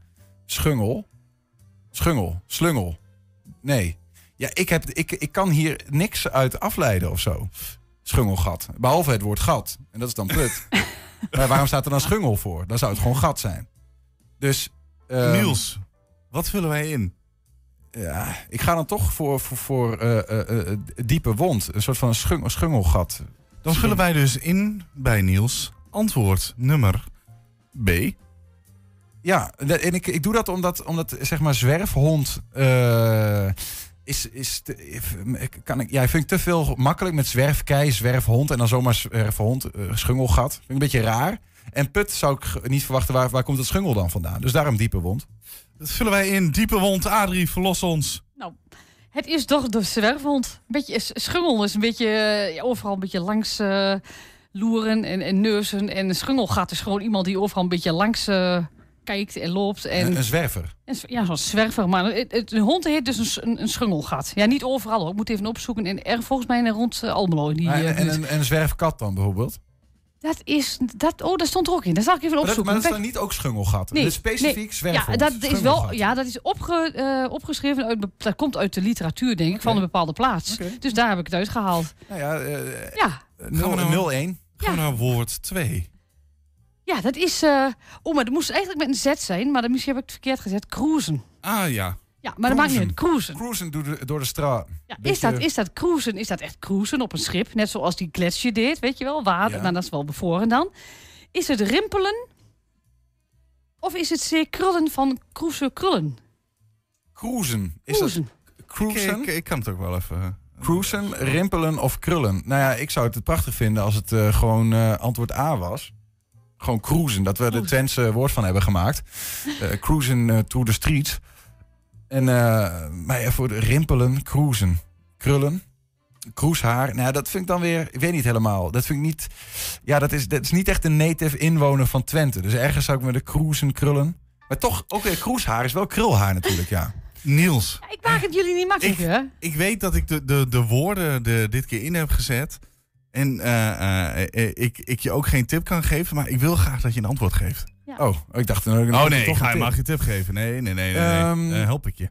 Schungel. Schungel. Slungel. Nee. Ja, ik, heb, ik, ik kan hier niks uit afleiden of zo. Schungelgat. Behalve het woord gat. En dat is dan put. maar waarom staat er dan schungel voor? Dan zou het gewoon gat zijn. Dus... ehm, Niels, wat vullen wij in? Ja, ik ga dan toch voor, voor, voor eh, eh, eh, diepe wond. Een soort van schung, schungelgat. Dan vullen wij dus in bij Niels antwoord nummer B. Ja, en ik, ik doe dat omdat, omdat zeg maar zwerfhond eh, is, is te, kan ik, ja, vind ik te veel makkelijk met zwerfkei, zwerfhond en dan zomaar zwerfhond, eh, schungelgat. Vind ik een beetje raar. En put zou ik niet verwachten, waar, waar komt het schungel dan vandaan? Dus daarom diepe wond. Dat vullen wij in diepe wond. Adrie, verlos ons. Nou, het is toch de zwerfhond. Een beetje schungel is een beetje eh, ja, overal een beetje langs eh, loeren en, en neuzen. En een schungelgat is gewoon iemand die overal een beetje langs eh, kijkt en loopt. En, Een, een zwerver. en ja, zo'n zwerver. Maar het, het- een hond heet dus een, een, een schungelgat. Ja, niet overal hoor. Ik moet even opzoeken. En er volgens mij rond uh, Almelo. Die, en, en, een, en een zwerfkat dan bijvoorbeeld? Dat is, dat, oh, dat stond er ook in. Dat zal ik even Maar dat, opzoeken. maar dat is Weg- dan niet ook schungelgat? Nee, dus specifiek nee. Ja, dat is wel. Ja, dat is opge, eh, opgeschreven uit. Dat komt uit de literatuur, denk ik, van een bepaalde plaats. Dus daar heb ik het uitgehaald. Nou ja, eh, Ja. nul- nou- 0-1. Gaan we naar woord 2. Ja, dat is. eh, oh, maar dat moest eigenlijk met een Z zijn, maar dan misschien heb ik het verkeerd gezet. Cruisen. Ah ja. Ja, maar dat maakt niet uit. Cruisen. Cruisen door de, door de straat. Ja, is, dat, is dat cruisen? Is dat echt cruisen op een schip? Net zoals die gletsjer deed, weet je wel? Water, Ja. nou, dat is wel bevoren dan. Is het rimpelen? Of is het zeer krullen van cruisen krullen? Cruisen. Is Cruisen. dat cruisen? Ik, ik kan het ook wel even... eh, Cruisen, rimpelen of krullen? Nou ja, ik zou het prachtig vinden als het eh, gewoon eh, antwoord A was. Gewoon cruisen, dat we er Twentse woord van hebben gemaakt. Eh cruisen eh, through the streets. En, eh, maar ja, voor de rimpelen, cruisen. Krullen, kroeshaar. Nou, dat vind ik dan weer, ik weet niet helemaal. Dat vind ik niet, ja, dat is, dat is niet echt een native inwoner van Twente. Dus ergens zou ik me de cruisen krullen. Maar toch, ook weer kroeshaar is wel krulhaar natuurlijk, ja. Niels, Ik maak het jullie niet makkelijk, hè? ik weet dat ik de, de, de woorden er dit keer in heb gezet. En eh, eh, ik, ik je ook geen tip kan geven, maar ik wil graag dat je een antwoord geeft. Oh, ik dacht... nou, Oh nee, ik toch ik ga, een tip. mag je tip geven? Nee, nee, nee, nee. nee. Ehm, Eh, help ik je.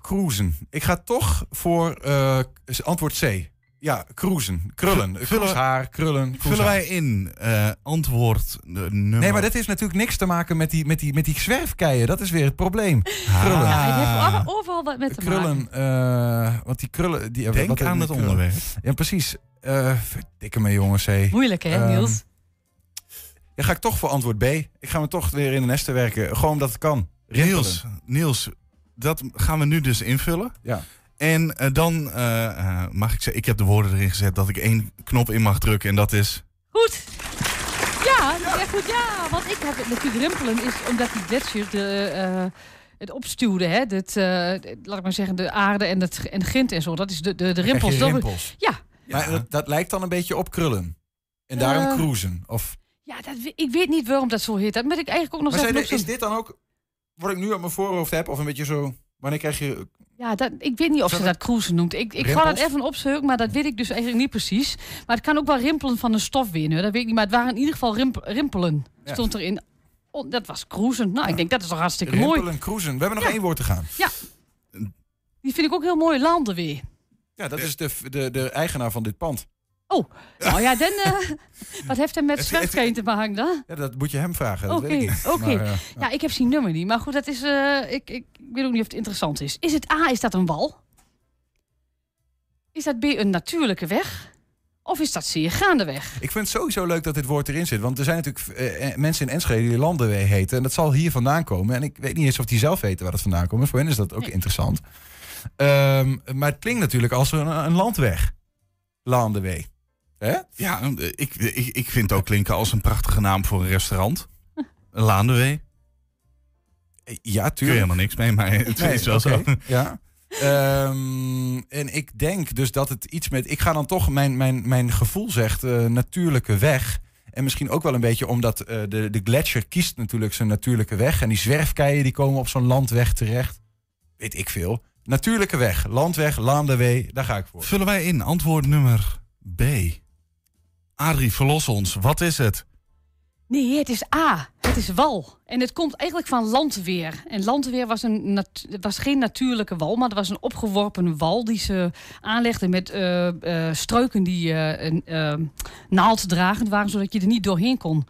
Cruisen. Ik ga toch voor eh, antwoord C. Ja, cruisen. Krullen. Vullen- Kroeshaar, krullen. Vullen wij in eh, antwoord de nummer... Nee, maar dat heeft natuurlijk niks te maken met die, met die, met die zwerfkeien. Dat is weer het probleem. Krullen. Ja, het heeft over- overal wat met te maken. Krullen, eh, want die krullen... Die, Denk wat- aan het krullen. onderwerp. Ja, precies. Eh verdikke me jongens, hé. Moeilijk, hè, Ehm, Niels? Dan ga ik toch voor antwoord B. Ik ga me toch weer in de nesten werken. Gewoon omdat het kan. Rimpelen. Niels, Niels, dat gaan we nu dus invullen. Ja. En eh, dan eh, eh, mag ik zeggen, ik heb de woorden erin gezet dat ik één knop in mag drukken en dat is... Goed. Ja, dat is echt goed. Ja, want ik heb het natuurlijk rimpelen is omdat die gletsjer de, eh, het opstuwde. Hè? Dat, eh, de- laat ik maar zeggen, de aarde en het en grind en zo. Dat is de, de, de rimpels. je Dat- rimpels. Ja, Maar dat, dat lijkt dan een beetje op krullen. En daarom cruisen. Of, ja dat, ik weet niet waarom dat zo heet. Dat moet ik eigenlijk ook nog maar zelf is dit dan ook wat ik nu op mijn voorhoofd heb? Of een beetje zo... Wanneer krijg je... Ja, dat, ik weet niet of ze dat cruisen noemt. Ik, ik ga dat even opzoeken, maar dat weet ik dus eigenlijk niet precies. Maar het kan ook wel rimpelen van een stof winnen. Dat weet ik niet, maar het waren in ieder geval rimp- rimpelen. Ja. Stond erin. Oh, dat was cruisen. Nou, ik denk dat is toch hartstikke mooi. Rimpelen, cruisen. We hebben nog Ja. één woord te gaan. Ja. Die vind ik ook heel mooi. Landen weer. Ja, dat is de, de, de eigenaar van dit pand. Oh, nou ja, dan... eh, wat heeft hij met zwerfkeen te maken dan? Ja, dat moet je hem vragen. Dat Oké, oké. Eh, Ja, ik heb zijn nummer niet. Maar goed, dat is, eh, ik, ik weet ook niet of het interessant is. Is het A, is dat een wal? Is dat B, een natuurlijke weg? Of is dat zeer gaandeweg? Ik vind het sowieso leuk dat dit woord erin zit. Want er zijn natuurlijk eh, mensen in Enschede die Landenwee heten. En dat zal hier vandaan komen. En ik weet niet eens of die zelf weten waar het vandaan komt. Maar voor hen is dat ook interessant. Ehm, maar het klinkt natuurlijk als een, een landweg. Landenwee. Hè? Ja, eh, ik, ik, ik vind het ook klinken als een prachtige naam voor een restaurant. Een Laandewee. Ja, Kun je tuurlijk. helemaal niks mee, maar het Nee, is wel zo. Ja. Ehm, en ik denk dus dat het iets met. Ik ga dan toch, mijn, mijn, mijn gevoel zegt eh, natuurlijke weg. En misschien ook wel een beetje omdat eh, de, de gletsjer kiest natuurlijk zijn natuurlijke weg. En die zwerfkeien die komen op zo'n landweg terecht. Weet ik veel. Natuurlijke weg, landweg, Laandewee, daar ga ik voor. Vullen wij in antwoord nummer B. Adrie, verlos ons. Wat is het? Nee, het is A. Het is wal. En het komt eigenlijk van landweer. En landweer was, een was geen natuurlijke wal, maar het was een opgeworpen wal die ze aanlegden met eh, struiken die een, eh, naalddragend waren, zodat je er niet doorheen kon.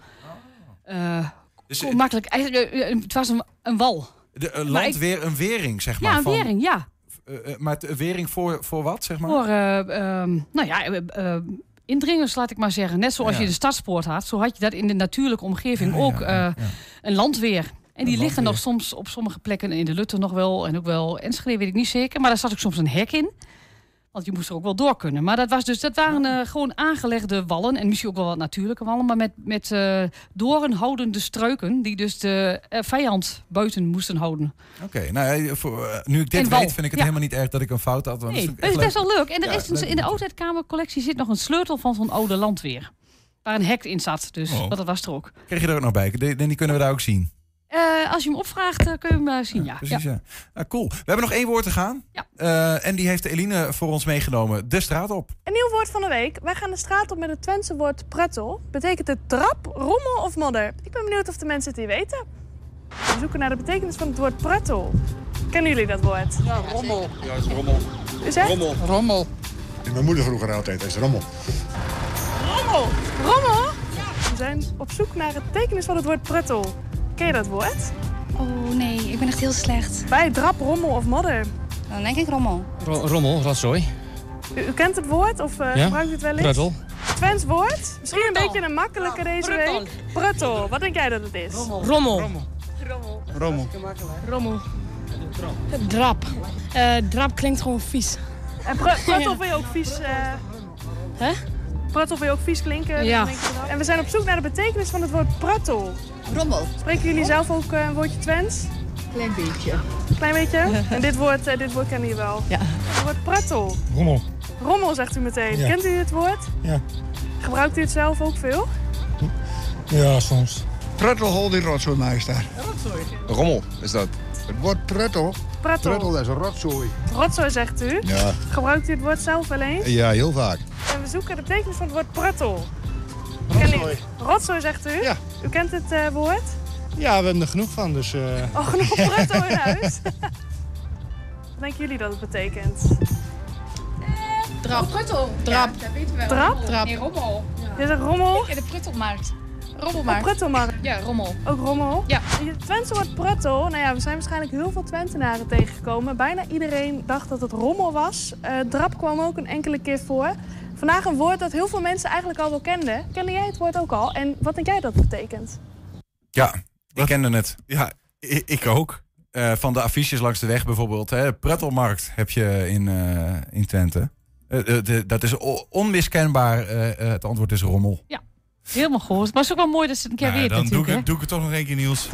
Dus, kon makkelijk. Het was een, een wal. De, een Maar land ik- weer een wering, zeg maar. Ja, een van- wering, ja. Maar wering voor, voor wat, zeg maar? Voor, eh, ehm, nou ja, indringers, laat ik maar zeggen. Net zoals Ja. je de stadspoort had, zo had je dat in de natuurlijke omgeving ook eh, een landweer. En die liggen nog soms op sommige plekken in de Lutte nog wel. En ook wel Enschede, weet ik niet zeker. Maar daar zat ook soms een hek in. Want je moest er ook wel door kunnen. Maar dat, was dus, dat waren eh, gewoon aangelegde wallen. En misschien ook wel wat natuurlijke wallen. Maar met, met eh doornhoudende struiken. Die dus de eh, vijand buiten moesten houden. Oké, nou voor, nu ik dit En wal, weet, vind ik het ja. helemaal niet erg dat ik een fout had. Want Nee, dat is ik echt best wel leuk. En er Ja, is een- leuk. in de oudheidkamercollectie zit nog een sleutel van zo'n oude landweer. Waar een hek in zat. Dus Oh. wat dat was er ook. Krijg je er ook nog bij? Die, die kunnen we daar ook zien. Eh, als je hem opvraagt, eh, kun je hem eh, zien, ja. Precies, ja. ja. Cool. We hebben nog één woord te gaan. Ja. Eh, en die heeft Eline voor ons meegenomen. De straat op. Een nieuw woord van de week. Wij gaan de straat op met het Twentse woord pruttel. Betekent het trap, rommel of modder? Ik ben benieuwd of de mensen het hier weten. We zoeken naar de betekenis van het woord pruttel. Kennen jullie dat woord? Ja, rommel. Ja, het is rommel. U zegt? Rommel. Rommel. En mijn moeder vroeger altijd, is rommel. Rommel. Rommel? We zijn op zoek naar de betekenis van het woord pruttel. Ken je dat woord? Oh nee, ik ben echt heel slecht. Bij drap, rommel of modder? Dan denk ik rommel. Ro- rommel, rotzooi. U, u kent het woord of eh, Ja? gebruikt u het wel eens? Pruttel. Twents woord? Misschien een beetje een makkelijke deze pruttel. week. Pruttel. Wat denk jij dat het is? Rommel. Rommel. Rommel. Rommel. Drap. Eh, drap klinkt gewoon vies. En pr- pruttel vind je ook vies? eh Hè? Pruttel vind je ook vies klinken? Ja. En we zijn op zoek naar de betekenis van het woord pruttel. Rommel. Spreken jullie zelf ook eh, een woordje Twents? Klein beetje. Klein beetje? En dit woord, eh, dit woord kennen jullie wel? Ja. Het woord pruttel. Rommel. Rommel zegt u meteen. Ja. Kent u het woord? Ja. Gebruikt u het zelf ook veel? Ja, soms. Pruttel hol die rotzooi meester. Rotzooi. Rommel is dat. Het woord pruttel. Pruttel. Pruttel is een rotzooi. Rotzooi zegt u. Ja. Gebruikt u het woord zelf wel eens? Ja, heel vaak. En we zoeken de betekenis van het woord pruttel. Ken u- Rotzooi zegt u? Ja. U kent het eh, woord? Ja, we hebben er genoeg van, dus... Oh, genoeg pruttel in huis. Wat denken jullie dat het betekent? Drap. pruttel. Drap. Ja, dat weten we wel. Drap? Drap. Nee, rommel. Je zegt rommel? In de pruttelmarkt. Oh, Rommelmarkt. pruttelmarkt. Ja, rommel. Ook rommel? Ja. Het Twentse woord pruttel, nou ja, we zijn waarschijnlijk heel veel Twentenaren tegengekomen. Bijna iedereen dacht dat het rommel was. Eh, drap kwam ook een enkele keer voor. Vandaag een woord dat heel veel mensen eigenlijk al wel kenden. Kende jij het woord ook al? En wat denk jij dat het betekent? Ja, ik kende het. Ja, ik, ik ook. Eh, van de affiches langs de weg bijvoorbeeld. Hè. Prettelmarkt heb je in, eh, in Twente. De- dat is onmiskenbaar. het antwoord is rommel. Ja, helemaal goed. Maar het is ook wel mooi dat ze het een keer Nou, weten dan doe ik, natuurlijk. het, doe ik het toch nog één keer, Niels.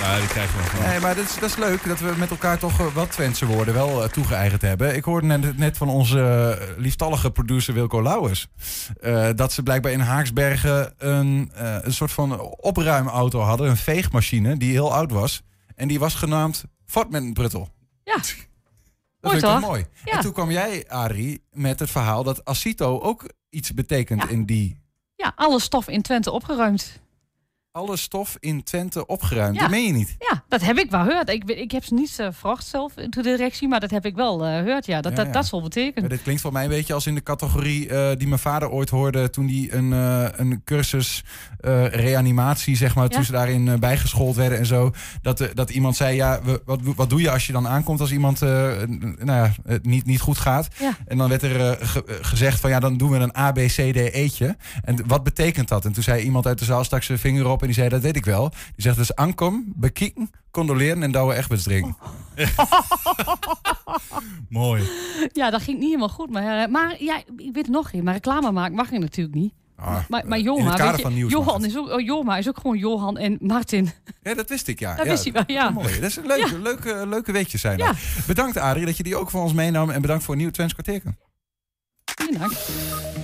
Nou, die krijgen we gewoon. Nee, maar dat is, dat is leuk dat we met elkaar toch eh, wat Twentse woorden wel eh, toegeëigend hebben. Ik hoorde net, net van onze eh, lieftallige producer Wilco Lauwers. eh, dat ze blijkbaar in Haaksbergen een, eh, een soort van opruimauto hadden. Een veegmachine die heel oud was. En die was genaamd Fort met een Bruttel. Ja. Dat Mooi vind ik toch mooi. Ja. En toen kwam jij, Arie, met het verhaal dat Acito ook iets betekent in die... Ja, alle stof in Twente opgeruimd. Alle stof in Twente opgeruimd. Ja. Dat meen je niet. Ja, dat heb ik wel gehoord. Ik, ik heb ze niet uh, verwacht zelf in de directie, maar dat heb ik wel eh, gehoord. Ja, dat, Ja, dat, ja. dat zal betekenen. Ja, dit klinkt voor mij een beetje als in de categorie eh, die mijn vader ooit hoorde toen hij een, eh, een cursus eh, reanimatie, zeg maar, toen ze daarin eh, bijgeschoold werden en zo. Dat, eh, dat iemand zei, ja, wat, wat doe je als je dan aankomt als iemand eh, nou ja, het niet, niet goed gaat? En dan werd er eh, ge- eh, gezegd van, ja, dan doen we een A, B, C, D, E'tje. En wat betekent dat? En toen zei iemand uit de zaal, stak zijn vinger op en die zei, dat weet ik wel. Die zegt dus aankom, bekijken, condoleren en douwe echt drinken. Mooi. Ja, dat ging niet helemaal goed. Maar, eh, maar ja, ik weet het nog geen. Maar reclame maken mag je natuurlijk niet. Ah, maar maar in Joma, het kader weet je, van nieuws mag Johan is ook, oh, Joma is ook gewoon Johan en Martin. Ja, dat wist ik, ja. Dat ja, wist hij wel, ja. Mooi. Dat is een leuke, leuke, leuke weetjes zijn dat. Bedankt, Adrie, dat je die ook voor ons meenam. En bedankt voor een nieuw Twents kwartierken. Dank.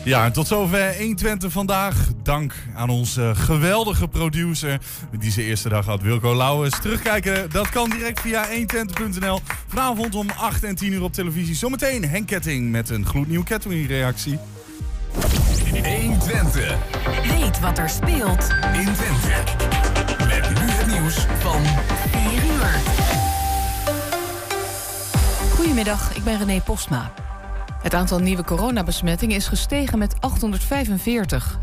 Ja, en tot zover 120 vandaag. Dank aan onze geweldige producer. Die zijn eerste dag had, Wilco Lauwers. Terugkijken, dat kan direct via 120.nl. Vanavond om 8 en 10 uur op televisie. Zometeen Henk Ketting met een gloednieuw Ketting-reactie. 120. Weet wat er speelt in Twente. Met nu het nieuws van 4 uur. Goedemiddag, ik ben René Postma. Het aantal nieuwe coronabesmettingen is gestegen met 845.